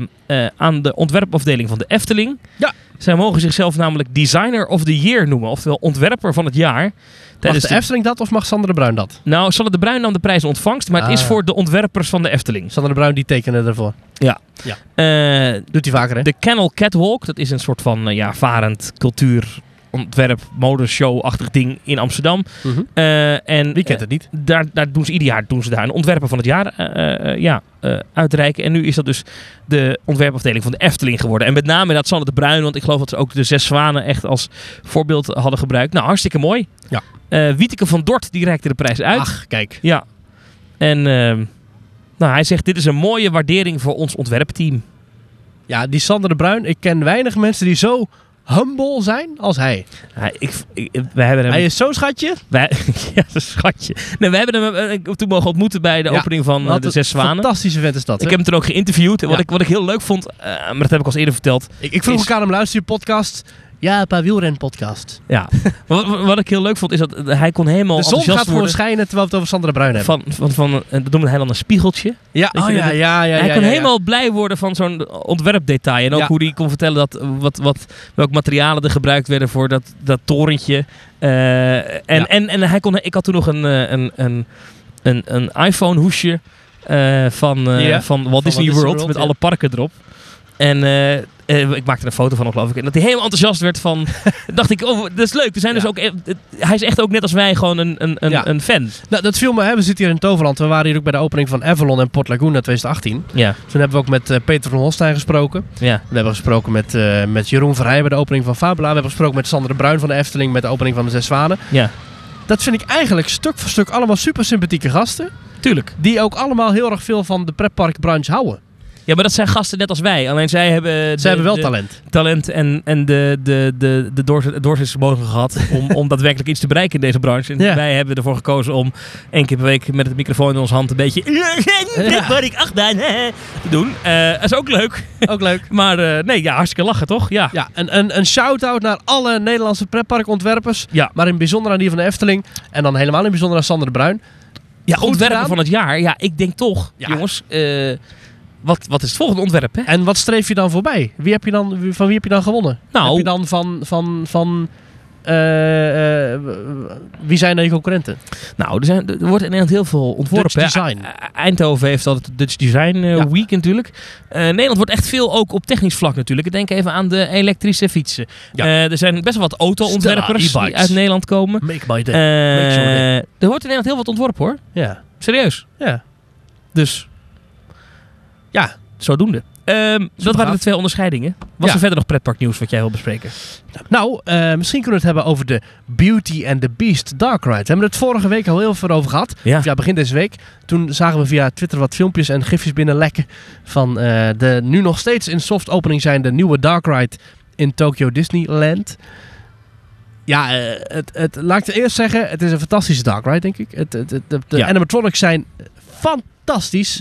aan de ontwerpafdeling van de Efteling. Ja. Zij mogen zichzelf namelijk Designer of the Year noemen, oftewel ontwerper van het jaar. Tijdens de de- Efteling dat of mag Sander de Bruin dat? nou, Sander de Bruin nam de prijs in ontvangst, maar het is Ah. voor de ontwerpers van de Efteling. Sander de Bruin die tekenen ervoor. Eh, Doet hij vaker, hè? de Kennel Catwalk, dat is een soort van ja, varend cultuur, ontwerp, modeshow-achtig ding in Amsterdam. Eh, en, Wie kent eh, het niet? daar, daar doen ze ieder jaar doen ze daar een ontwerper van het jaar eh, eh, ja, eh, uitreiken. En nu is dat dus de ontwerpafdeling van de Efteling geworden. En met name dat Sander de Bruin, want ik geloof dat ze ook de Zes Zwanen echt als voorbeeld hadden gebruikt. Nou, hartstikke mooi. Ja. Eh, Wieteke van Dort, die reikte de prijs uit. Ach, kijk. Ja. En ehm, nou, hij zegt, dit is een mooie waardering voor ons ontwerpteam. Ja, die Sander de Bruin. Ik ken weinig mensen die zo humble zijn als hij. Hij, ik, ik, wij hebben hem... Hij is zo'n schatje. wij, ja, een schatje. Nee, we hebben hem eh, toen mogen ontmoeten bij de Ja, opening van eh, de Zes Zwanen. Fantastische vent is dat. Ik hè? heb hem toen ook geïnterviewd. En wat, Ja. ik, wat ik heel leuk vond, eh, maar dat heb ik al eens eerder verteld. ik, ik vroeg is- elkaar aan hem luister je podcast. Ja, een paar wielren podcast. Ja. wat, wat- ik heel leuk vond, is dat hij kon helemaal De zon enthousiast gaat gewoon schijnen terwijl we het over Sander de Bruin hebben. Van, van, van, eh, dat noemde hij dan een spiegeltje. ja, oh, ja, ja, ja, hij ja, kon ja, helemaal blij worden van zo'n ontwerpdetail. En ook hoe hij kon vertellen dat, wat, wat, welke materialen er gebruikt werden voor dat, dat torentje. Eh, en, en, en hij kon, ik had toen nog een, eh, een, een, een, een iPhone hoesje. van, van Walt Walt Disney World, World, met alle parken erop. En eh, eh, ik maakte er een foto van, geloof ik. En dat hij helemaal enthousiast werd van... dacht ik, oh, dat is leuk. Er zijn dus ook, e- hij is echt ook net als wij gewoon een, een, een, Ja. een fan. Nou, dat viel me, hè. we zitten hier in Toverland. We waren hier ook bij de opening van Avalon en Port Laguna 2018. Ja, Toen hebben we ook met eh, Peter van Holstein gesproken. ja. We hebben gesproken met, met Jeroen Verheij bij de opening van Fabula. We hebben gesproken met Sander de Bruin van de Efteling met de opening van de Zes Zwanen. ja. Dat vind ik eigenlijk stuk voor stuk allemaal super sympathieke gasten. Tuurlijk. Die ook allemaal heel erg veel van de pretparkbranche houden. Ja, maar dat zijn gasten net als wij. Alleen zij hebben... Ze de- hebben wel de- talent. talent en, en de, de, de, de doorzettingsvermogen gehad om, om daadwerkelijk iets te bereiken in deze branche. En Ja. wij hebben ervoor gekozen om één keer per week met het microfoon in onze hand een beetje Ja. wat ik achtbaan te doen. Eh, dat is ook leuk. Ook leuk. Maar eh, nee, ja, hartstikke lachen toch? Ja. Ja, een, een, een shout-out naar alle Nederlandse pretparkontwerpers. Ja. Maar in bijzonder aan die van de Efteling. En dan helemaal in bijzonder aan Sander de Bruin. Ja, Goed ontwerper gedaan. van het jaar. Ja, ik denk toch, Ja. jongens. eh, wat, wat is het volgende ontwerp, hè? En wat streef je dan voorbij? Wie heb je dan, van wie heb je dan gewonnen? Nou. Heb je dan van... van, van eh, eh, wie zijn dan je concurrenten? Nou, er, zijn, er wordt in Nederland heel veel ontworpen. Dutch. Design. E- Eindhoven heeft altijd Dutch Design eh, Ja. Week natuurlijk. Nederland wordt echt veel ook op technisch vlak natuurlijk. Denk even aan de elektrische fietsen. Ja. Er zijn best wel wat auto-ontwerpers die uit Nederland komen. Make my day. Make sure day. er wordt in Nederland heel wat ontworpen hoor. ja. Serieus. Ja. Dus Ja. zodoende. Ehm, dat waren de twee onderscheidingen. Was Ja. er verder nog pretparknieuws wat jij wil bespreken? Nou, eh, misschien kunnen we het hebben over de Beauty and the Beast Dark Ride. We hebben het vorige week al heel veel over gehad. Ja. Of ja, begin deze week. Toen zagen we via Twitter wat filmpjes en gifjes binnenlekken van eh, de nu nog steeds in soft opening zijn de nieuwe Dark Ride in Tokyo Disneyland. Ja, eh, het, het, laat ik het eerst zeggen, het is een fantastische Dark Ride, denk ik. Het, het, het- de de Ja. animatronics zijn fantastisch.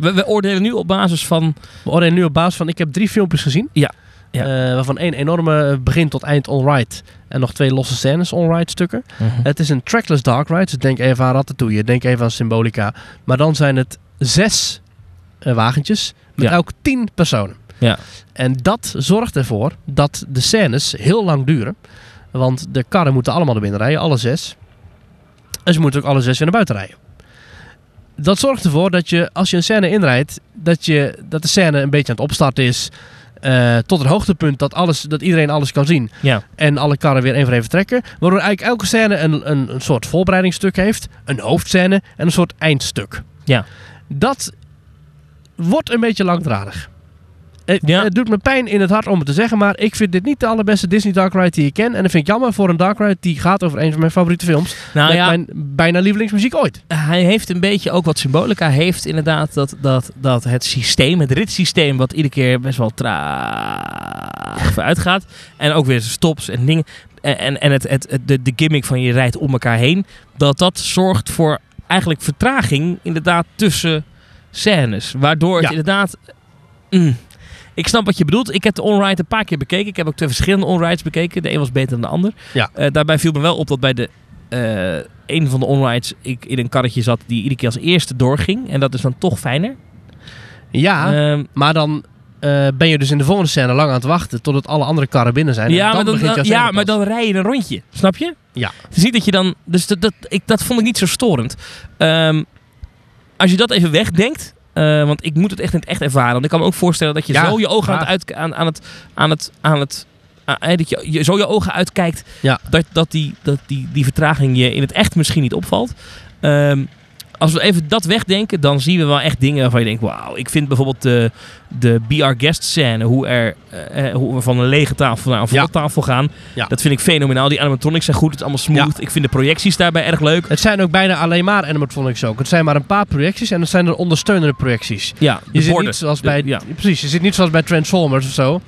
We, we oordelen nu op basis van... We oordelen nu op basis van, ik heb drie filmpjes gezien. Ja, ja. Eh, waarvan één enorme begin tot eind on-ride. En nog twee losse scènes on-ride stukken. Het is een trackless dark ride. Dus denk even aan Ratatouille, denk even aan Symbolica. Maar dan zijn het zes eh, wagentjes met Ja. elk tien personen. Ja. En dat zorgt ervoor dat de scènes heel lang duren. Want de karren moeten allemaal naar binnen rijden, alle zes. En ze moeten ook alle zes weer naar buiten rijden. Dat zorgt ervoor dat je, als je een scène inrijdt, dat, je, dat de scène een beetje aan het opstarten is. eh, tot het hoogtepunt dat, alles, dat iedereen alles kan zien. Ja. En alle karren weer één voor één vertrekken. Waardoor eigenlijk elke scène een, een, een soort voorbereidingsstuk heeft. Een hoofdscène en een soort eindstuk. Ja. Dat wordt een beetje langdradig. Het, Ja. het doet me pijn in het hart om het te zeggen, maar ik vind dit niet de allerbeste Disney Dark Ride die ik ken. En dat vind ik jammer voor een Dark Ride die gaat over een van mijn favoriete films. Nou met ja, mijn bijna lievelingsmuziek ooit. hij heeft een beetje ook wat symbolica heeft inderdaad dat, dat, dat het systeem, het ritssysteem wat iedere keer best wel traag vooruit gaat en ook weer stops en dingen en, en, en het, het, het- de, de gimmick van je rijdt om elkaar heen, dat dat zorgt voor eigenlijk vertraging inderdaad tussen scènes, waardoor het Ja. inderdaad mm, ik snap wat je bedoelt. Ik heb de onride een paar keer bekeken. Ik heb ook twee verschillende onrides bekeken. De een was beter dan de ander. Ja. Eh, daarbij viel me wel op dat bij de eh, een van de onrides ik in een karretje zat die iedere keer als eerste doorging. En dat is dan toch fijner. Ja, Ehm, maar dan eh, ben je dus in de volgende scène lang aan het wachten totdat alle andere karren binnen zijn. En ja, dan maar dan, dan- ja, maar dan rij je een rondje. Snap je? Ja. Het is niet dat je dan... Dus dat, dat, ik, dat vond ik niet zo storend. Ehm, als je dat even wegdenkt... eh, want ik moet het echt in het echt ervaren. Want ik kan me ook voorstellen dat je Ja, zo je ogen aan het, uit, aan, aan het... Aan het, aan het dat je, je zo je ogen uitkijkt Ja. dat, dat, die, dat die, die vertraging je in het echt misschien niet opvalt. Ehm, als we even dat wegdenken, dan zien we wel echt dingen waarvan je denkt: wauw. Ik vind bijvoorbeeld de, de BR guest scène, hoe, er, eh, eh, hoe we van een lege tafel naar een volle Ja. tafel gaan. Ja. Dat vind ik fenomenaal. Die animatronics zijn goed, het is allemaal smooth. Ik vind de projecties daarbij erg leuk. Het zijn ook bijna alleen maar animatronics ook. Het zijn maar een paar projecties en het zijn er ondersteunende projecties. Ja, Je zit borden. niet zoals De- bij, ja. precies, je zit niet zoals bij Transformers of zo.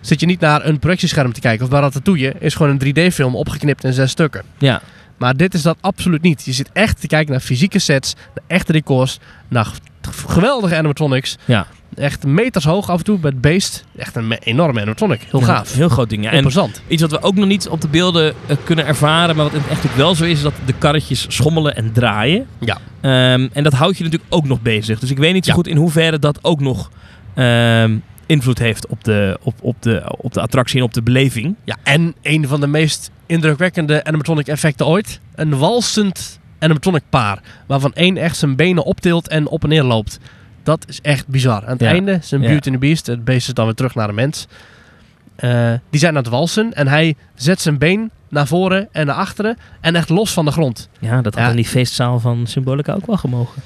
Zit je niet naar een projectiescherm te kijken. Of bij Ratatouille is gewoon een 3D-film opgeknipt in zes stukken. Ja. Maar dit is dat absoluut niet. Je zit echt te kijken naar fysieke sets, naar echte decors, naar geweldige animatronics. Ja. Echt meters hoog af en toe bij het beest. Echt een me- enorme animatronic. Heel Ja, gaaf. Heel groot ding. Ja. En Imposant. iets wat we ook nog niet op de beelden eh, kunnen ervaren, maar wat echt ook wel zo is, is dat de karretjes schommelen en draaien. Ja. Ehm, en dat houdt je natuurlijk ook nog bezig. Dus ik weet niet zo Ja. goed in hoeverre dat ook nog ehm, invloed heeft op de, op, op, de, op de attractie en op de beleving. Ja, en een van de meest indrukwekkende animatronic effecten ooit. Een walsend animatronic paar. Waarvan één echt zijn benen optilt en op en neer loopt. Dat is echt bizar. Aan het Ja. einde, zijn Ja. Beauty and the Beast, het beest is dan weer terug naar de mens. Eh, die zijn aan het walsen en hij zet zijn been naar voren en naar achteren en echt los van de grond. Ja, dat had Ja. in die feestzaal van Symbolica ook wel gemogen.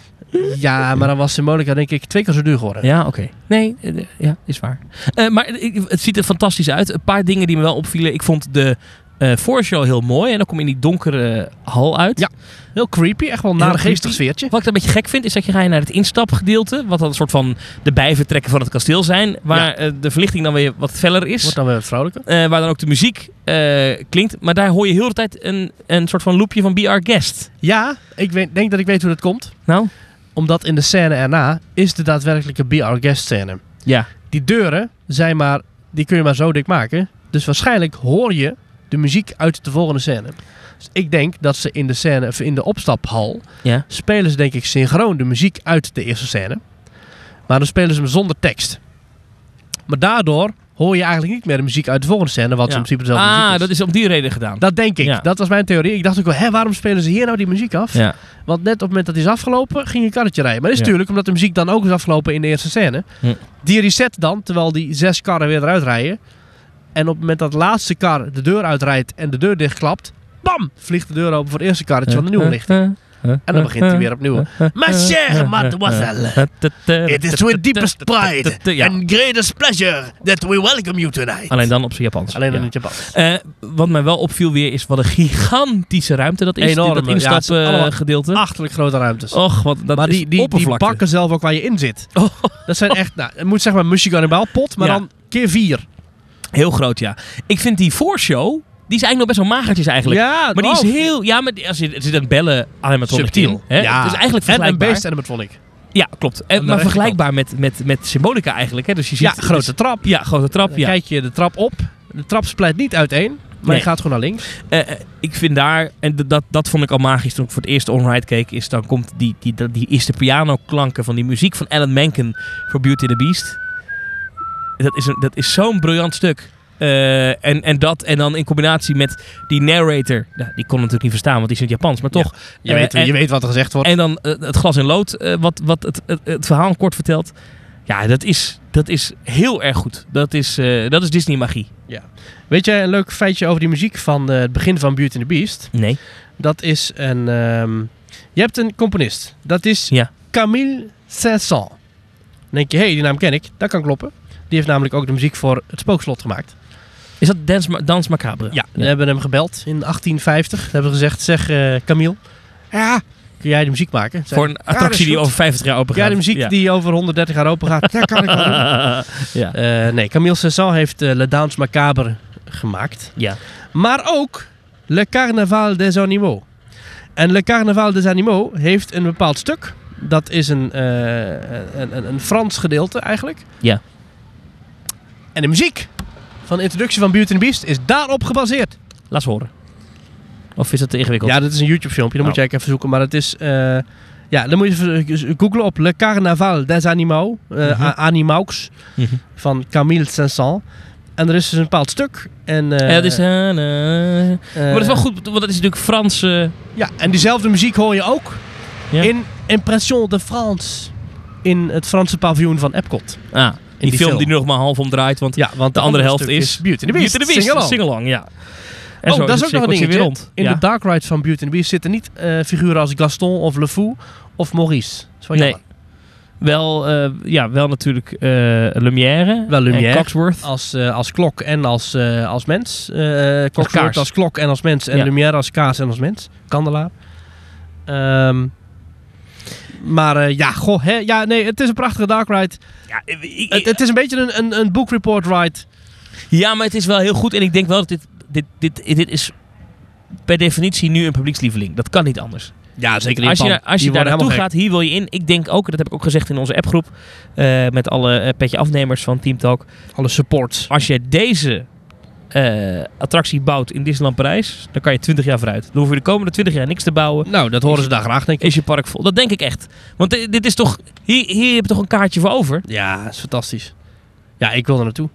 Ja, maar dan was Symbolica denk ik twee keer zo duur geworden. Ja, oké. Nee, ja, is waar. Eh, maar het ziet er fantastisch uit. Een paar dingen die me wel opvielen. Ik vond de eh voorshow heel mooi. En dan kom je in die donkere hal uit. Ja. Heel creepy, echt wel een Heel naregeestig creepy. sfeertje. Wat ik een beetje gek vind, is dat je ga je naar het instapgedeelte. Wat dan een soort van de bijvertrekken van het kasteel zijn. Waar Ja. eh, de verlichting dan weer wat feller is. Wordt dan weer wat vrolijker. Waar dan ook de muziek klinkt. Maar daar hoor je heel de tijd een, een soort van loopje van Be Our Guest. Ja, ik weet, denk dat ik weet hoe dat komt. Nou? Omdat in de scène erna is de daadwerkelijke Be Our Guest scène. Ja. Die deuren zijn maar, die kun je maar zo dik maken. Dus waarschijnlijk hoor je de muziek uit de volgende scène. Dus ik denk dat ze in de scène, of in de opstaphal, Ja. spelen ze denk ik synchroon de muziek uit de eerste scène. Maar dan spelen ze hem zonder tekst. Maar daardoor hoor je eigenlijk niet meer de muziek uit de volgende scène, wat Ja. in principe dezelfde muziek Ah, is. dat is om die reden gedaan. Dat denk ik. Ja. Dat was mijn theorie. Ik dacht ook wel, hè, waarom spelen ze hier nou die muziek af? Ja. Want net op het moment dat die is afgelopen, ging je karretje rijden. Maar dat is natuurlijk omdat de muziek dan ook is afgelopen in de eerste scène. Hm. Die reset dan, terwijl die zes karren weer eruit rijden. En op het moment dat de laatste kar de deur uitrijdt en de deur dichtklapt, bam, vliegt de deur open voor het eerste karretje van de nieuwe lichting. En dan begint hij weer opnieuw. Ma chère mademoiselle, it is with deepest pride Ja. and greatest pleasure that we welcome you tonight. Alleen dan op zijn Japans. Alleen dan Ja. in het Japans. Eh, wat mij wel opviel weer is wat een gigantische ruimte dat is. Enorme, Dat ja, instapgedeelte. Achterlijk grote ruimtes. Och, wat dat maar die, die, die bakken zelf ook waar je in zit. Oh. Dat zijn echt, nou, het moet zeg maar Mushigan maar Ja. dan keer vier. Heel groot, ja. Ik vind die voorshow, die is eigenlijk nog best wel magertjes eigenlijk. Ja, maar die is heel... Ja, maar die- als je, er zit een bellen animatronic in. Hè? Ja. Het is eigenlijk en een vergelijkbaar. beest animatronic. Ja, klopt. En, maar vergelijkbaar met, met, met Symbolica eigenlijk. Hè? Dus je ziet, Ja, grote dus- trap. ja, grote trap. Dan Ja. kijk je de trap op. De trap splijt niet uiteen, maar Nee. je gaat gewoon naar links. Eh, eh, ik vind daar, en dat, dat vond ik al magisch toen ik voor het eerst on-ride keek, is dan komt die, die, die, die eerste pianoklanken van die muziek van Alan Menken voor Beauty and the Beast. Dat is, een, dat is zo'n briljant stuk. Eh, en, en dat, en dan in combinatie met die narrator, ja, die kon natuurlijk niet verstaan, want die is in het Japans, maar toch. Je, weet, en- je weet wat er gezegd wordt. En dan eh, het glas in lood, eh, wat, wat het, het, het verhaal kort vertelt. Ja, dat is, dat is heel erg goed. Dat is, dat is Disney magie. Weet jij een leuk feitje over die muziek van het begin van Beauty and the Beast? Nee. Dat is een... ehm, je hebt een componist. Dat is Ja. Camille Saint-Saëns. Dan denk je, hé, hey, die naam ken ik. Dat kan kloppen. Die heeft namelijk ook de muziek voor het Spookslot gemaakt. Is dat Dans, Ma- Dans Macabre? Ja, we hebben hem gebeld in 1850. We hebben gezegd, zeg eh Camille, ja, kun jij de muziek maken? Zei Voor een "Ja, dat attractie die goed." over 50 jaar open gaat. Ja, de muziek die over 130 jaar open gaat. Ja, kan ik wel doen. Eh, nee, Camille Saint-Saëns heeft eh, Le Dans Macabre gemaakt. ja. Maar ook Le Carnaval des Animaux. En Le Carnaval des Animaux heeft een bepaald stuk. Dat is een, eh, een, een, een Frans gedeelte eigenlijk. Ja. En de muziek van de introductie van Beauty and the Beast is daarop gebaseerd. Laat eens horen. Of is het te ingewikkeld? Ja, dat is een YouTube filmpje. Dan moet Oh. je even zoeken. Maar het is... eh, ja, dan moet je even googlen op Le Carnaval des Animaux. eh. A- Animaux. Mhm. Van Camille Saint-Saëns. En er is dus een bepaald stuk. En, eh, ja, dat is, eh, eh, eh, maar dat is wel goed, want dat is natuurlijk Frans. eh, Ja, en diezelfde muziek hoor je ook Ja. in Impression de France. In het Franse paviljoen van Epcot. ah, die, die film, film. die nu nog maar half omdraait, want Ja, want de andere helft is Beauty and the Beast. Beauty and the Beast. Sing-along. Sing-along, ja. En Oh, dat is het ook nog een dingetje. rond. In ja. de Dark Ride van Beauty and the Beast zitten niet eh, figuren als Gaston of Le Fou of Maurice. Dat is wel Nee. jammer. Wel, eh, ja, wel natuurlijk eh Lumière. Wel Lumière. En Cogsworth. Als, als klok en als, als mens. Cogsworth als klok en als mens. En Ja. Lumière als kaas en als mens. Kandelaar. Ehm, maar eh, ja, goh. Hè, ja, nee, het is een prachtige Dark Ride. Ja, ik- ik- Het, het is een beetje een, een, een book report ride. ja, maar het is wel heel goed. En ik denk wel dat dit, dit, dit, dit is per definitie nu een publiekslieveling. Dat kan niet anders. Ja, zeker Als je, als je daar naartoe gaat, hier wil je in. Ik denk ook, dat heb ik ook gezegd in onze appgroep, eh, met alle eh, petje afnemers van Team Talk. Alle supports. Als je deze eh, attractie bouwt in Disneyland Parijs, dan kan je 20 jaar vooruit. Dan hoef je de komende 20 jaar niks te bouwen. Nou, dat horen ze daar graag, denk ik. Is je park vol? Dat denk ik echt. Want di- dit is toch. Hier, hier heb je toch een kaartje voor over? Ja, dat is fantastisch. Ja, ik wil er naartoe.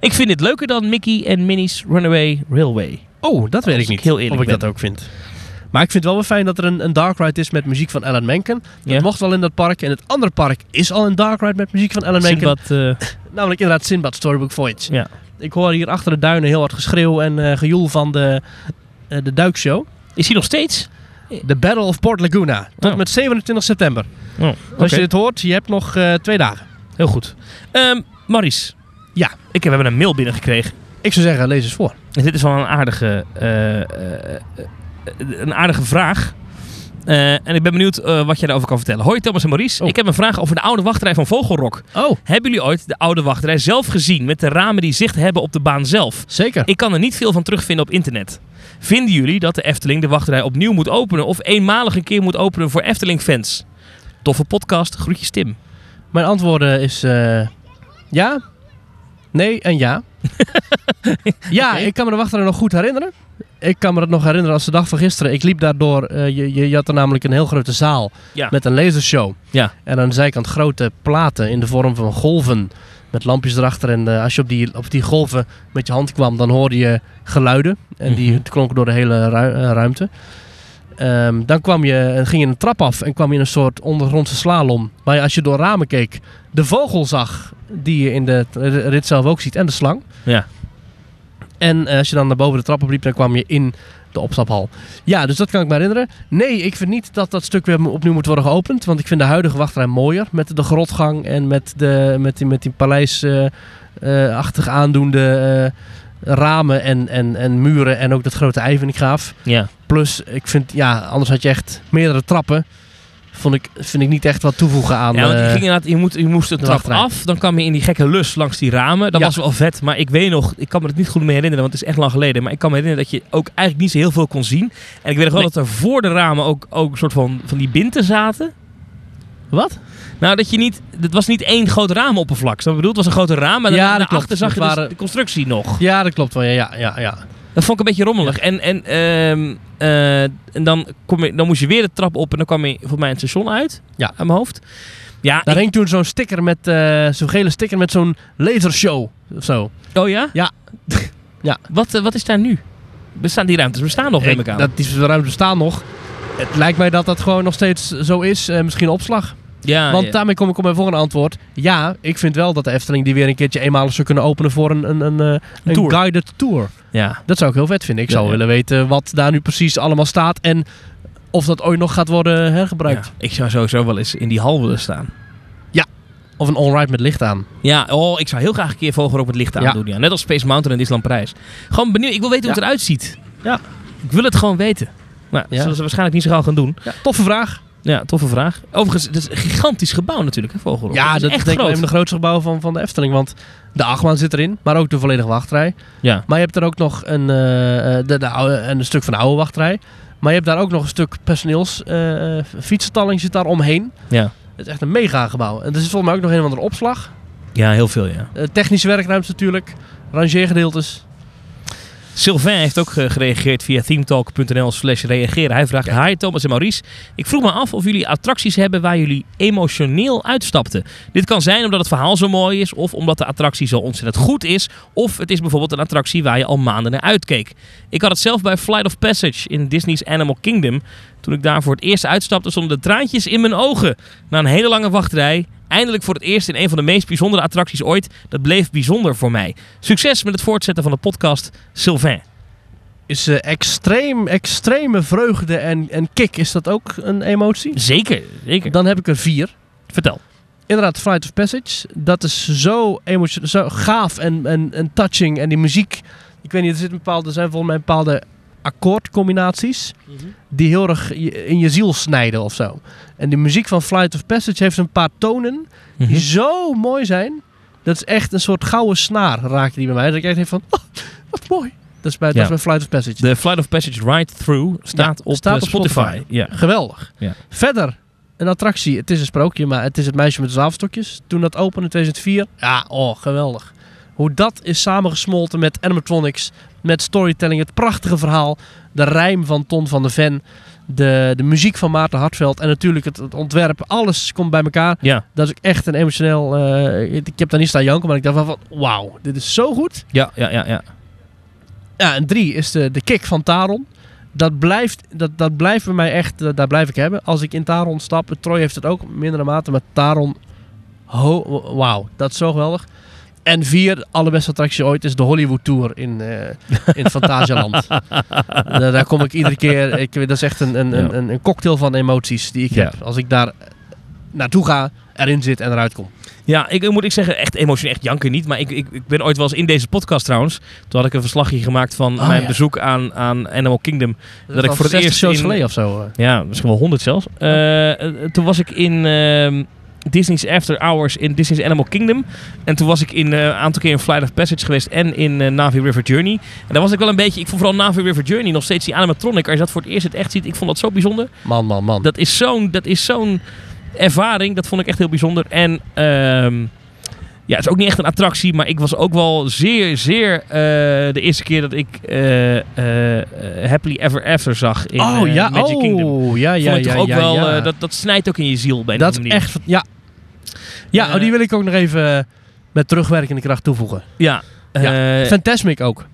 Ik vind dit leuker dan Mickey en Minnie's Runaway Railway. Oh, dat weet Als ik niet. ik heel eerlijk of ik ben. dat ook vind. Maar ik vind het wel weer fijn dat er een, een dark ride is met muziek van Alan Menken. Dat Ja. mocht wel in dat park. En het andere park is al een dark ride met muziek van Alan Menken. Eh, Namelijk inderdaad Sinbad Storybook Voyage. ja. Ik hoor hier achter de duinen heel hard geschreeuw en eh, gejoel van de, eh, de duikshow. Is hij nog steeds? De Battle of Port Laguna. Tot Oh. met 27 september. Oh, Als je dit hoort, je hebt nog eh, twee dagen. Heel goed. Ehm Maurice. Ja. Ik heb, we hebben een mail binnengekregen. Ik zou zeggen, lees eens voor. En dit is wel een aardige, een aardige vraag. Eh, en ik ben benieuwd eh, wat jij daarover kan vertellen. Hoi Thomas en Maurice. Oh. Ik heb een vraag over de oude wachtrij van Vogelrok. Oh, Hebben jullie ooit de oude wachtrij zelf gezien met de ramen die zicht hebben op de baan zelf? zeker. Ik kan er niet veel van terugvinden op internet. Vinden jullie dat de Efteling de wachtrij opnieuw moet openen of eenmalig een keer moet openen voor Efteling-fans? Toffe podcast, groetjes Tim. Mijn antwoorden is eh, ja, nee en ja. ja, ik kan me de wachtrij nog goed herinneren. Ik kan me dat nog herinneren als de dag van gisteren. Ik liep daardoor, eh, je, je, je had er namelijk een heel grote zaal Ja. met een lasershow. Ja. En aan de zijkant grote platen in de vorm van golven met lampjes erachter. En eh, als je op die, op die golven met je hand kwam, dan hoorde je geluiden. En die Mhm. klonken door de hele ru- eh, ruimte. Ehm, dan kwam je, ging je een trap af en kwam je in een soort ondergrondse slalom. Waar je als je door ramen keek, de vogel zag die je in de rit zelf ook ziet. En de slang. Ja. En eh, als je dan naar boven de trap opliep, dan kwam je in de opstaphal. Ja, dus dat kan ik me herinneren. Nee, ik vind niet dat dat stuk weer opnieuw moet worden geopend. Want ik vind de huidige wachtrij mooier. Met de grotgang en met, de, met die, met die paleisachtig aandoende eh, ramen en, en, en muren. En ook dat grote Eiveningraaf. Ja. Plus, ik vind, ja, anders had je echt meerdere trappen. Vond ik, vind ik niet echt wat toevoegen aan. Ja, want je, eh, ging inderdaad, je, moet, je moest de de trap wachtrij. af, dan kwam je in die gekke lus langs die ramen. Dat Ja. was wel vet, maar ik weet nog, ik kan me het niet goed meer herinneren, want het is echt lang geleden. Maar ik kan me herinneren dat je ook eigenlijk niet zo heel veel kon zien. En ik weet nog wel Nee. dat er voor de ramen ook, ook een soort van, van die binten zaten. Wat? Nou, dat je niet, het was niet één groot raamoppervlak. Dat bedoel, het was een grote raam, maar Ja, daarachter zag je Het dus de constructie nog. Ja, dat klopt wel. Ja, ja, ja. Dat vond ik een beetje rommelig. En, en, ehm, eh, en dan, kom je, dan moest je weer de trap op en dan kwam je volgens mij het station uit. Ja. Aan mijn hoofd. Ja, Daar ik- hing toen zo'n sticker met, eh, zo'n gele sticker met zo'n lasershow of zo. oh ja? Ja. Ja. Wat, eh, wat is daar nu? Bestaan die ruimtes bestaan nog, neem ik aan. dat die ruimte bestaan nog. Het lijkt mij dat dat gewoon nog steeds zo is. misschien opslag. ja, Want ja. daarmee kom ik op mijn volgende antwoord. Ja, ik vind wel dat de Efteling die weer een keertje eenmalig zou kunnen openen voor een, een, een, een tour. guided tour. Ja. Dat zou ik heel vet vinden. Ik Ja, zou ja. willen weten wat daar nu precies allemaal staat en of dat ooit nog gaat worden hergebruikt. Ja, Ik zou sowieso wel eens in die hal willen staan. Of een all-ride met licht aan. Ja, oh, ik zou heel graag een keer Vogelrok met licht Ja. aandoen. Ja. Net als Space Mountain en Disneyland Prijs. Gewoon benieuwd. Ik wil weten hoe het Ja. eruit ziet. Ja. Ik wil het gewoon weten. Nou, dat Ja. zullen ze waarschijnlijk niet zo gauw gaan doen. Ja, toffe vraag. Ja, toffe vraag. Overigens, het is een gigantisch gebouw natuurlijk, hè, Vogelrok. Ja, dat dat is denk ik wel groot. een van de grootste gebouwen van, van de Efteling. Want de achtbaan zit erin, maar ook de volledige wachtrij. Ja. Maar je hebt er ook nog een, eh, eh, de, de oude, een stuk van de oude wachtrij. Maar je hebt daar ook nog een stuk personeels. eh fietsenstalling zit daar omheen. Ja. Het is echt een mega gebouw. En er is volgens mij ook nog een of andere opslag. ja, heel veel, ja. Eh, technische werkruimte natuurlijk. Rangeergedeeltes. Sylvain heeft ook eh, gereageerd via themetalk.nl slash reageren. Hij vraagt, hi Thomas en Maurice. Ik vroeg me af of jullie attracties hebben waar jullie emotioneel uitstapten. Dit kan zijn omdat het verhaal zo mooi is, of omdat de attractie zo ontzettend goed is, of het is bijvoorbeeld een attractie waar je al maanden naar uitkeek. Ik had het zelf bij Flight of Passage in Disney's Animal Kingdom. Toen ik daar voor het eerst uitstapte, stonden de traantjes in mijn ogen. Na een hele lange wachtrij, eindelijk voor het eerst in een van de meest bijzondere attracties ooit. Dat bleef bijzonder voor mij. Succes met het voortzetten van de podcast, Sylvain. Is eh, extreem, extreme vreugde en, en kick. Is dat ook een emotie? Zeker, zeker. Dan heb ik er vier. Vertel. Inderdaad, Flight of Passage. Dat is zo, zo gaaf en, en, en touching. En die muziek. Ik weet niet, er, zit een bepaalde, er zijn volgens mij bepaalde akkoordcombinaties. Die heel erg in je ziel snijden of zo. En die muziek van Flight of Passage heeft een paar tonen. Mhm. Die zo mooi zijn. Dat is echt een soort gouden snaar raakte die bij mij. Dat ik echt denk van, oh, wat mooi. Dat is bij, dat is bij Flight of Passage. De Flight of Passage Ride Through staat, Ja, op, staat eh, op Spotify. Spotify. Ja. Geweldig. Verder, een attractie. Het is een sprookje, maar het is het meisje met de zwavelstokjes. Toen dat opende in 2004. Ja, oh, geweldig. Hoe dat is samengesmolten met animatronics, met storytelling, het prachtige verhaal, de rijm van Ton van de Ven, de, de muziek van Maarten Hartveld en natuurlijk het, het ontwerp. Alles komt bij elkaar. Ja. Dat is echt een emotioneel... eh, ik heb daar niet staan janken, maar ik dacht van, wauw, dit is zo goed. Ja, ja, ja, ja. Ja, en drie is de, de kick van Taron. dat blijft, dat, dat blijft bij mij echt, dat- daar blijf ik hebben. Als ik in Taron stap, Troy heeft het ook in mindere mate, maar Taron, ho, wauw, dat is zo geweldig. En vier, de allerbeste attractie ooit, is de Hollywood Tour in, eh in Fantasialand. daar, daar kom ik iedere keer, ik, dat is echt een, een, een, een, een cocktail van emoties die ik Ja. heb. Als ik daar naartoe ga, erin zit en eruit kom. Ja, ik moet ik zeggen, echt emotioneel, echt janken niet. Maar ik, ik, ik ben ooit wel eens in deze podcast trouwens. Toen had ik een verslagje gemaakt van Oh, mijn ja. bezoek aan, aan Animal Kingdom. Dat, ik ik voor het 60 eerst shows in- geleden of zo. eh. Ja, misschien wel honderd zelfs. Eh, toen was ik in ehm, Disney's After Hours in Disney's Animal Kingdom. En toen was ik in eh, een aantal keer in Flight of Passage geweest en in eh, Navi River Journey. En daar was ik wel een beetje, ik vond vooral Navi River Journey nog steeds die animatronic. Als je dat voor het eerst het echt ziet, ik vond dat zo bijzonder. Man, man, man. Dat is zo'n, dat is zo'n ervaring, dat vond ik echt heel bijzonder. En ehm, ja, het is ook niet echt een attractie, maar ik was ook wel zeer, zeer eh, de eerste keer dat ik eh, Happily Ever After zag in oh ja, Magic oh Kingdom. ja, ja, Vond ik ja, toch ook ja, wel, dat, dat snijdt ook in je ziel bij dat is manier. echt, ja. Ja, Eh, oh, die wil ik ook nog even eh, met terugwerkende kracht toevoegen. Ja. Ja, eh, Fantasmic ook.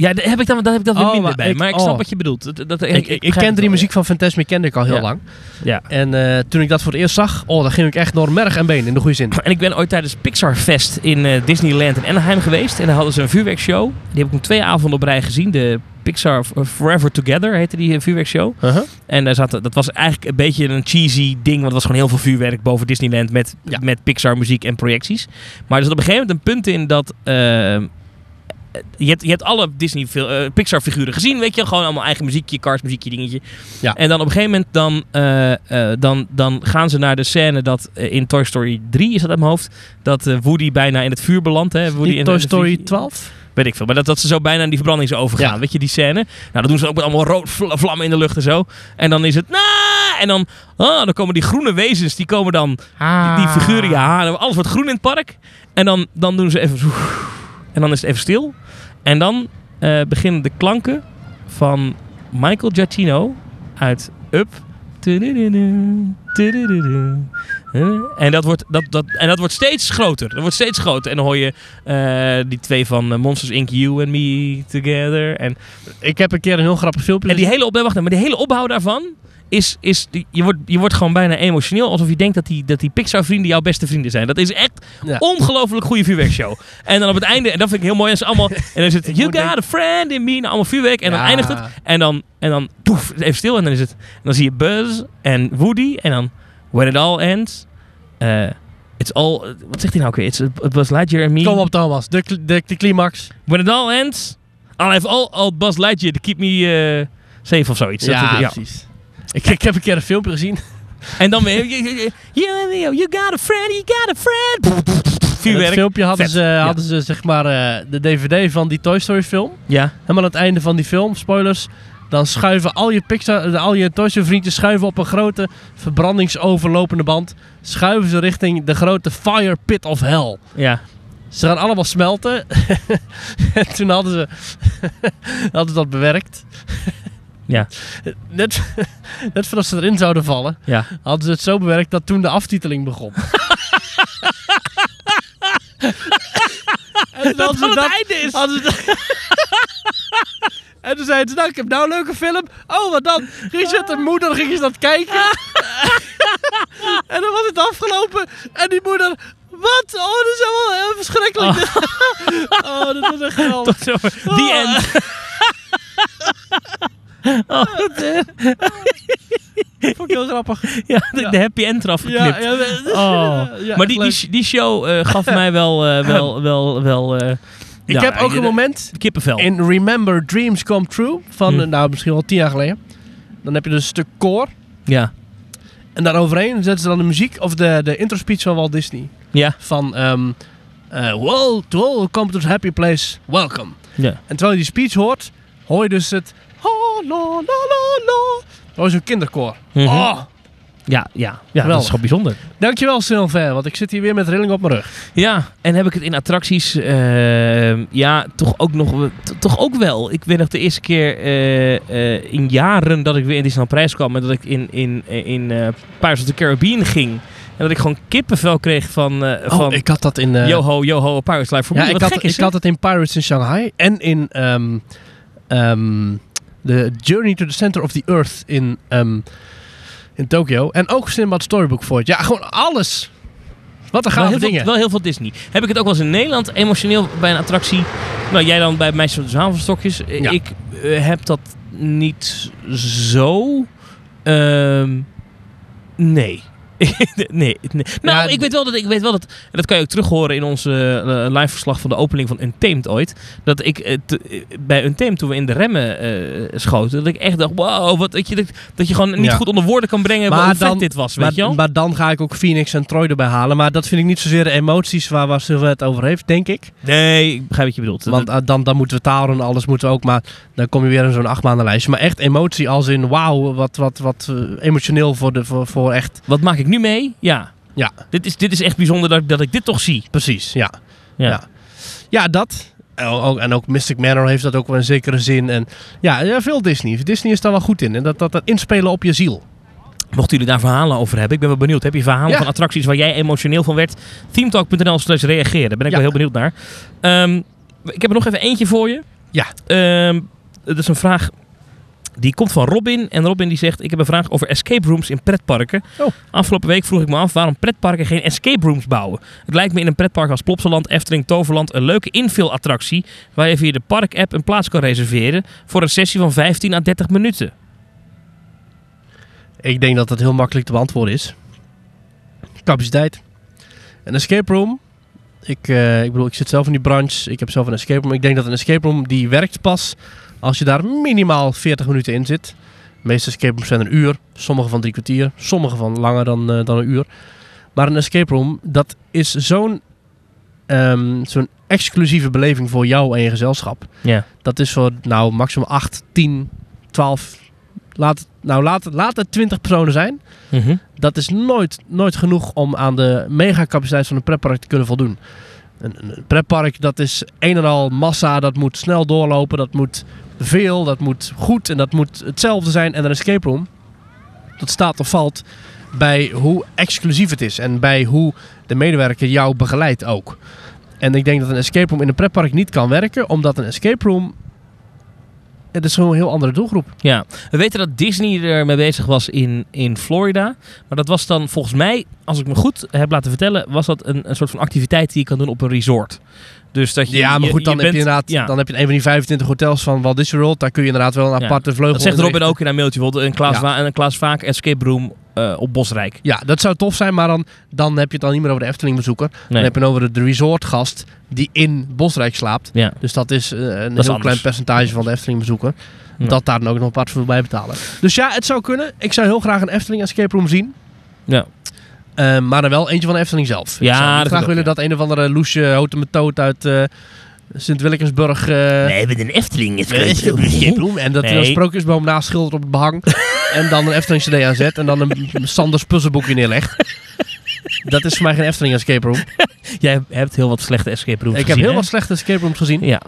Ja, daar heb ik dan, daar heb ik dan weer Oh, minder maar bij. ik- maar ik oh. snap wat je bedoelt. Dat, dat, Ik, ik, kende die muziek van Fantasmic kende ik al heel Ja. lang. Ja. En eh, toen ik dat voor het eerst zag, oh, dan ging ik echt door merg en been in de goede zin. En ik ben ooit tijdens Pixar Fest in eh, Disneyland in Anaheim geweest. En daar hadden ze een vuurwerkshow. Die heb ik om twee avonden op rij gezien. De Pixar Forever Together heette die eh, vuurwerkshow. Uh-huh. En daar zat, dat was eigenlijk een beetje een cheesy ding. Want het was gewoon heel veel vuurwerk boven Disneyland met, Ja. met Pixar muziek en projecties. Maar er zat op een gegeven moment een punt in dat... eh, je, hebt, je hebt alle Disney eh, Pixar figuren gezien, weet je. Gewoon allemaal eigen muziekje, Cars muziekje, dingetje. Ja. En dan op een gegeven moment dan, eh, eh, dan, dan gaan ze naar de scène dat in Toy Story 3, is dat uit mijn hoofd, dat Woody bijna in het vuur belandt. Hè? Woody in Toy Story de- 12? Weet ik veel. Maar dat, dat ze zo bijna in die verbrandingsoven gaan. Ja. Weet je, die scène. Nou, dat doen ze ook met allemaal rood vl- vlammen in de lucht en zo. En dan is het... "Nah!" En dan, ah, dan komen die groene wezens, die komen dan... Die, die figuren, ja, alles wordt groen in het park. En dan, dan doen ze even... zo- En dan is het even stil. En dan eh, beginnen de klanken van Michael Giacchino uit Up. Eh, En dat, wordt, dat, dat, en dat wordt steeds groter. Dat wordt steeds groter. En dan hoor je eh, die twee van Monsters Inc. You and Me Together. En, Ik heb een keer een heel grappig filmpje en die hele opbouw, wacht, even, maar die hele opbouw daarvan is, is je, wordt, je wordt gewoon bijna emotioneel. Alsof je denkt dat die, dat die Pixar vrienden jouw beste vrienden zijn. Dat is echt Ja. ongelooflijk goede vuurwerkshow. en dan op het einde, en dat vind ik heel mooi, en ze allemaal, en dan is het Ik You got a friend in me, nou, allemaal vuurwerk. En dan eindigt het. En dan, en dan poef, even stil. En dan is het, en dan zie je Buzz en Woody. En dan When it all ends. eh, it's all, wat zegt hij nou ook weer? It's a Buzz Lightyear and me. Kom op Thomas, de, de, de climax. When it all ends, I'll have all, all Buzz Lightyear to keep me eh, safe of zoiets. Dat- Ja, ja. precies. Ik, ik heb een keer een filmpje gezien. En dan weer, you, you, got a friend, you got a friend. In het Vuurwerk. filmpje hadden, Vet. ze, Ja. hadden ze zeg maar eh, de DVD van die Toy Story film. Ja. Helemaal aan het einde van die film, spoilers. Dan schuiven al je, Pixar, al je Toy Story vriendjes schuiven op een grote verbrandingsoverlopende band. Schuiven ze richting de grote fire pit of hell. Ja. Ze gaan allemaal smelten. en toen hadden ze, hadden ze dat bewerkt. Ja. Net, net voordat ze erin zouden vallen, Ja. hadden ze het zo bewerkt dat toen de aftiteling begon. en toen Dat het dat, einde is. ze en toen zeiden ze, nou, ik heb nou een leuke film. Oh, wat dan? Met haar moeder, ging ze dat kijken. en dan was het afgelopen. En die moeder, wat? Oh, dat is helemaal heel verschrikkelijk. Oh, dat was echt geweldig. Die Oh. end. oh, eh, Vond ik heel grappig. ja, de, de happy end eraf geknipt. Ja, ja, ja, Oh. ja, maar die, die, die show eh, gaf mij wel, eh, wel, wel, wel Ik ja, heb ook een moment kippenvel. in Remember Dreams Come True. Van, Hm. nou, misschien wel tien jaar geleden. Dan heb je dus een stuk koor. Ja. En daaroverheen zetten ze dan de muziek of de, de intro speech van Walt Disney. Ja. Van, ehm eh well, to all happy place, welcome. Ja. En terwijl je die speech hoort, hoor je dus het... Oh, la, la, la, la. Dat is een kinderkoor. Oh, Ja, ja, ja dat is gewoon bijzonder. dankjewel Sylvain, want ik zit hier weer met rilling op mijn rug. Ja, en heb ik het in attracties, eh, ja, toch ook nog, toch ook wel. Ik weet nog de eerste keer eh, eh, in jaren dat ik weer in Disneyland Prijs kwam en dat ik in, in, in Pirates of the Caribbean ging. En dat ik gewoon kippenvel kreeg van, van oh, ik had dat in... eh, Yoho, Yoho, Pirates Life for ja, Me. ik had, gek is, ik had het in Pirates in Shanghai en in... ehm ehm De Journey to the Center of the Earth in, ehm, in Tokyo. En ook Sinbad Storybook Voyage. Ja, gewoon alles. Wat een Wel gave veel, dingen. wel heel veel Disney. Heb ik het ook wel eens in Nederland emotioneel bij een attractie? Nou, jij dan bij Meisjes van de Zwavelstokjes. Eh, Ja. Ik eh, heb dat niet zo. Ehm, nee. nee, nee. Nou, Ja, ik weet wel dat ik weet wel dat. En dat kan je ook terug horen in onze eh, live verslag van de opening van Untamed ooit. Dat ik eh, te- eh, bij Untamed toen we in de remmen eh, schoten, dat ik echt dacht, wow, wat dat je dat, dat je gewoon niet Ja. goed onder woorden kan brengen Maar hoe vet dit was, weet Maar, je wel? maar dan ga ik ook Phoenix en Troy erbij halen. Maar dat vind ik niet zozeer de emoties waar, waar Sylvain het over heeft, denk ik. nee, ik begrijp wat je bedoelt. Want eh, dan, dan moeten we taal en alles moeten we ook. Maar dan kom je weer in zo'n acht maanden lijstje. Maar echt emotie als in wauw, wat, wat, wat eh, emotioneel voor, de, voor, voor echt. Wat maak ik nu mee? Ja. Ja. Dit is, dit is echt bijzonder dat, dat ik dit toch zie. Precies, ja. Ja. Ja. Ja, dat. En ook, en ook Mystic Manor heeft dat ook wel een zekere zin. En ja, veel Disney. Disney is daar wel goed in. En dat, dat, dat inspelen op je ziel. Mochten jullie daar verhalen over hebben, ik ben wel benieuwd. Heb je verhalen Ja. van attracties waar jij emotioneel van werd? themetalk.nl slash reageren. Daar ben ik Ja. wel heel benieuwd naar. Ehm, ik heb er nog even eentje voor je. Ja. Ehm, dat is een vraag die komt van Robin. En Robin die zegt, ik heb een vraag over escape rooms in pretparken. Oh. Afgelopen week vroeg ik me af waarom pretparken geen escape rooms bouwen. Het lijkt me in een pretpark als Plopsaland, Efteling, Toverland een leuke infill-attractie waar je via de park-app een plaats kan reserveren voor een sessie van 15 à 30 minuten. Ik denk dat dat heel makkelijk te beantwoorden is. Capaciteit. Een escape room. Ik, eh, ik bedoel, ik zit zelf in die branche. Ik heb zelf een escape room. Ik denk dat een escape room die werkt pas als je daar minimaal 40 minuten in zit. De meeste escape rooms zijn een uur. Sommige van drie kwartier. Sommige van langer dan, eh, dan een uur. Maar een escape room, dat is zo'n ehm, zo'n exclusieve beleving voor jou en je gezelschap. Ja. Dat is voor nou maximaal 8, 10, 12. Laat, nou, laat, laat het 20 personen zijn. Mhm. Dat is nooit, nooit genoeg om aan de megacapaciteit van een pretpark te kunnen voldoen. Een, een een pretpark dat is een en al massa, dat moet snel doorlopen, dat moet veel, dat moet goed en dat moet hetzelfde zijn. En een escape room, dat staat of valt bij hoe exclusief het is en bij hoe de medewerker jou begeleidt ook. En ik denk dat een escape room in een pretpark niet kan werken, omdat een escape room, het is gewoon een heel andere doelgroep. Ja, we weten dat Disney ermee bezig was in, in Florida. Maar dat was dan volgens mij, als ik me goed heb laten vertellen, was dat een, een soort van activiteit die je kan doen op een resort. Dus dat je, Ja, maar goed, dan, heb je bent- inderdaad, ja. dan heb je een van die 25 hotels van Walt Disney World. Daar kun je inderdaad wel een Ja. aparte vleugel Dat zegt Robin ook in haar mailtje, bijvoorbeeld een Klaas, Ja. Een Klaas Vaak escape room eh, op Bosrijk. Ja, dat zou tof zijn, maar dan, dan heb je het dan niet meer over de Efteling-bezoeker. Dan Nee. heb je het over de, resortgast die in Bosrijk slaapt. Ja. Dus dat is eh, een heel klein percentage van de Efteling-bezoeker. Ja. Dat daar dan ook nog apart voor bij betalen. Dus ja, het zou kunnen. Ik zou heel graag een Efteling escape room zien. Ja. Eh, maar dan wel eentje van de Efteling zelf. Ja, ik zou dat graag ook, willen ja. dat een of andere loesje houten metoot uit eh Sint-Williamsburg... eh, Nee, met een Efteling is Nee, escape room. En dat Nee. een sprookjesboom naast schildert op het behang. en dan een Efteling CD aanzet. En dan een Sanders puzzelboekje neerlegt. dat is voor mij geen Efteling escape room. Jij hebt heel wat slechte escape rooms ik heb gezien, heel hè? wat slechte escape rooms gezien. Ja.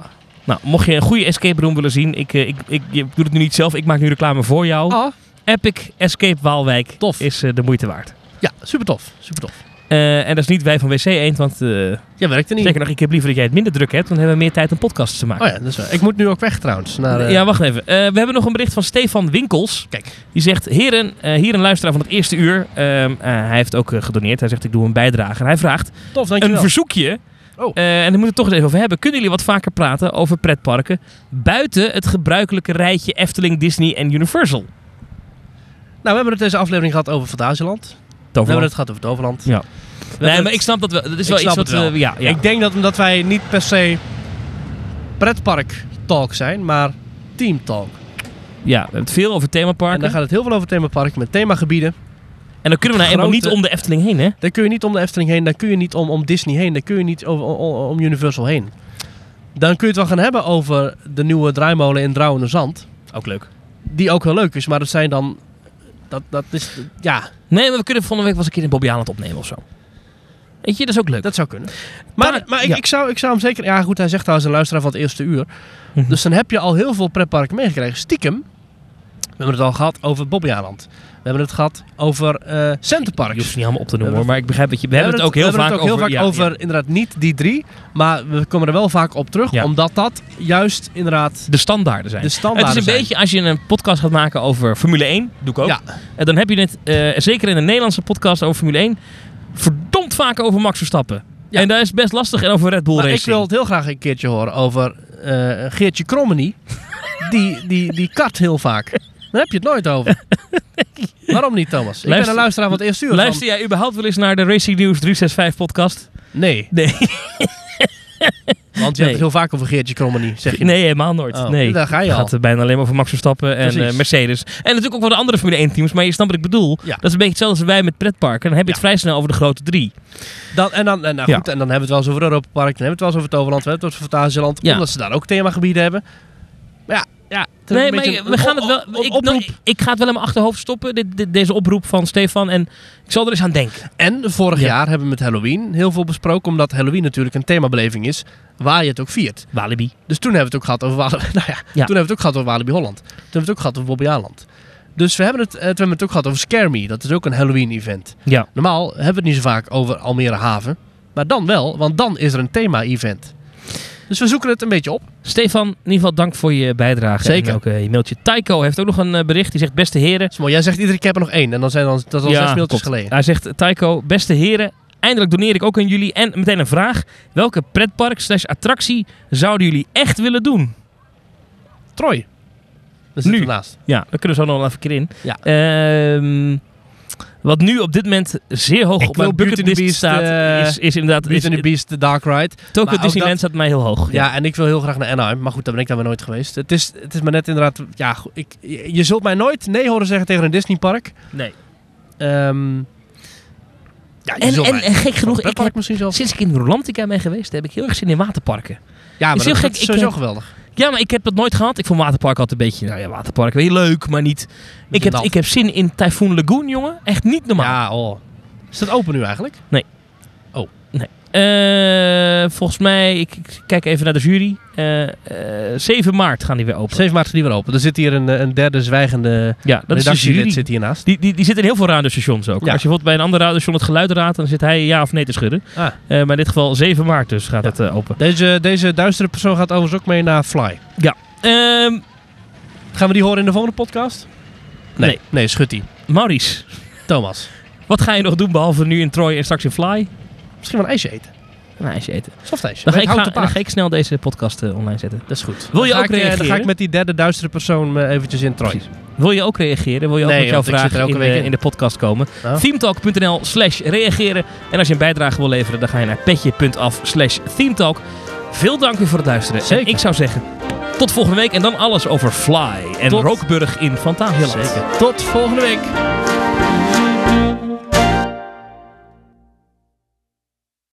Nou, mocht je een goede escape room willen zien, ik, eh, ik, ik, ik doe het nu niet zelf, ik maak nu reclame voor jou. Ah, Epic Escape Waalwijk Tof. is de moeite waard. Ja, super tof. Super tof. Eh, en dat is niet wij van WC Eend, want eh Jij werkt er niet. zeker nog, ik heb liever dat jij het minder druk hebt, want dan hebben we meer tijd om podcasts te maken. Oh ja, dat is waar. Ik moet nu ook weg trouwens. Naar, eh, Ja, wacht even. Eh, we hebben nog een bericht van Stefan Winkels. Kijk. Die zegt, heren, eh, hier een luisteraar van het eerste uur. Ehm, eh, hij heeft ook eh, gedoneerd. Hij zegt, ik doe een bijdrage. En hij vraagt Tof, een verzoekje. Oh. Eh, en daar moeten we het toch eens even over hebben. Kunnen jullie wat vaker praten over pretparken buiten het gebruikelijke rijtje Efteling, Disney en Universal? Nou, we hebben het deze aflevering gehad over Fantasieland. We hebben Toverland. het gehad over Toverland. Ja. Nee, maar ik snap dat wel. Dat is Ik wel iets wat het wel. we... Ja, ja. Ik denk dat omdat wij niet per se pretpark talk zijn, maar team talk. ja, we hebben het veel over En themaparken. dan gaat het heel veel over themaparken met themagebieden. En dan kunnen we nou eenmaal grote- niet om de Efteling heen, hè? Dan kun je niet om de Efteling heen, dan kun je niet om, om Disney heen, dan kun je niet over, om, om Universal heen. Dan kun je het wel gaan hebben over de nieuwe draaimolen in Drouwende Zand. Ook leuk. Die ook heel leuk is, maar dat zijn dan... Dat, dat is, ja, Nee, maar we kunnen volgende week wel eens een keer in Bobby Aland opnemen of zo. Weet je, dat is ook leuk. dat zou kunnen. Maar, Maar- maar ik, ja. ik, zou, ik zou hem zeker... Ja goed, hij zegt trouwens een luisteraar van het eerste uur. Mhm. Dus dan heb je al heel veel pretparken meegekregen. Stiekem We hebben het al gehad over Bobbejaanland. We hebben het gehad over eh Centerparks. Je hoeft ze niet allemaal op te noemen We hoor, maar ik begrijp dat je... We, hebben het ook heel we vaak hebben het ook over... heel vaak ja, over ja. inderdaad niet die drie. Maar we komen er wel vaak op terug. Ja. Omdat dat juist inderdaad de standaarden zijn. de Het is een beetje als je een podcast gaat maken over Formule 1, doe ik ook. En dan heb je het, eh, zeker in een Nederlandse podcast over Formule 1, verdomd vaak over Max Verstappen. En dat is best lastig en over Red Bull Maar ik Racing. wil het heel graag een keertje horen over eh, Geertje Krommenie. die, die, die kart heel vaak. Daar heb je het nooit over. Waarom niet, Thomas? Ik Luister- ben een luisteraar van het eerste uur. Luister jij überhaupt wel eens naar de Racing News 365 podcast? Nee, Nee, want je Nee. hebt het heel vaak over Geertje Krommenie, zeg je. nee helemaal nooit. Oh, nee. daar ga je Het gaat eh, bijna alleen maar over Max Verstappen en eh, Mercedes. En natuurlijk ook wel de andere Formule 1 teams, maar je snapt wat ik bedoel. Ja. Dat is een beetje hetzelfde als wij met pretparken. Dan heb je het Ja. vrij snel over de grote drie. Dan, en, dan, en, nou Ja. goed, en dan hebben we het wel eens over Europa Park, dan hebben we het wel eens over Toverland, we hebben het over Fantasieland, omdat ze daar ook themagebieden hebben. Maar ja, ja Nee, maar beetje we gaan het wel. op- op- ik, nou, ik ga het wel in mijn achterhoofd stoppen, dit, dit- deze oproep van Stefan. En ik zal er eens aan denken. En vorig Ja. jaar hebben we met Halloween heel veel besproken, omdat Halloween natuurlijk een themabeleving is waar je het ook viert. Walibi. Dus toen hebben we het ook gehad over Walibi. Nou ja, toen hebben we het ook gehad over Walibi Holland. Toen hebben we het ook gehad over Bobby Aland. Dus we hebben, het, eh, we hebben het ook gehad over Scare Me. Dat is ook een Halloween-event. Ja. Normaal hebben we het niet zo vaak over Almere Haven. Maar dan wel, want dan is er een thema-event. Dus we zoeken het een beetje op. Stefan, in ieder geval dank voor je bijdrage. Zeker. En ook eh, je mailtje. Taiko heeft ook nog een eh, bericht. Die zegt, beste heren. Is. Jij zegt iedere keer heb er nog één. En dan zijn dan, dat is al Ja, zes mailtjes geleden. Hij zegt, Taiko, beste heren. Eindelijk doneer ik ook aan jullie. En meteen een vraag. Welke pretpark slash attractie zouden jullie echt willen doen? Troy. Dat zit Nu. ernaast. Ja, daar kunnen we zo nog wel even in. Ja. Ehm, wat nu op dit moment zeer hoog Ik op mijn bucketlist Beast, staat, eh, is, is inderdaad... Beauty and the Beast, The Dark Ride. Tokyo Maar Disneyland dat- staat mij heel hoog. Ja. en ik wil heel graag naar Anaheim. Maar goed, daar ben ik dan weer nooit geweest. Het is, het is maar net inderdaad... Ja, ik, je zult mij nooit nee horen zeggen tegen een Disneypark. Nee. Ehm ja, En, en, en gek genoeg, ik heb, sinds ik in Rolantica ben geweest, heb ik heel erg zin in waterparken. Ja, maar is heel dat, gek, is sowieso heb- geweldig. Ja, maar ik heb dat nooit gehad. Ik vond waterpark altijd een beetje, nou ja, waterpark, weet je, leuk, maar niet. Ik heb, nat. ik heb zin in Typhoon Lagoon, jongen. Echt niet normaal. Ja, oh. Is dat open nu eigenlijk? Eh, volgens mij, ik, ik kijk even naar de jury. Eh, eh, 7 maart gaan die weer open. 7 maart is die weer open. Er zit hier een, eh, een derde zwijgende Ja, dat is de redactielid jury. zit hiernaast. Die, die, die zit in heel veel radiostations ook. Ja. Als je bijvoorbeeld bij een ander radiostation het geluid raadt, dan zit hij ja of nee te schudden. Ah. Eh, maar in dit geval 7 maart dus gaat Ja. het eh, open. Deze, deze duistere persoon gaat overigens ook mee naar Fly. Ehm Gaan we die horen in de volgende podcast? Nee. Nee, schut die. Maurice, Thomas. wat ga je nog doen behalve nu in Troy en straks in Fly? Misschien wel een ijsje eten. Een ijsje eten. Softijsje. Dan ga, ik, ga, dan ga ik snel deze podcast eh, online zetten. Dat is goed. Wil je ook ik, eh, Dan ga reageren? ik met die derde duistere persoon eh, eventjes in Troy. Wil je ook reageren? Wil je ook Nee, met jouw vraag elke in, week in. in de podcast komen? Oh. Themetalk.nl slash reageren. En als je een bijdrage wil leveren, dan ga je naar petje.af slash themetalk. Veel dank weer voor het luisteren. En ik zou zeggen, tot volgende week. En dan alles over Fly en Tot- Rookburg in Fantasialand. Zeker. Tot volgende week.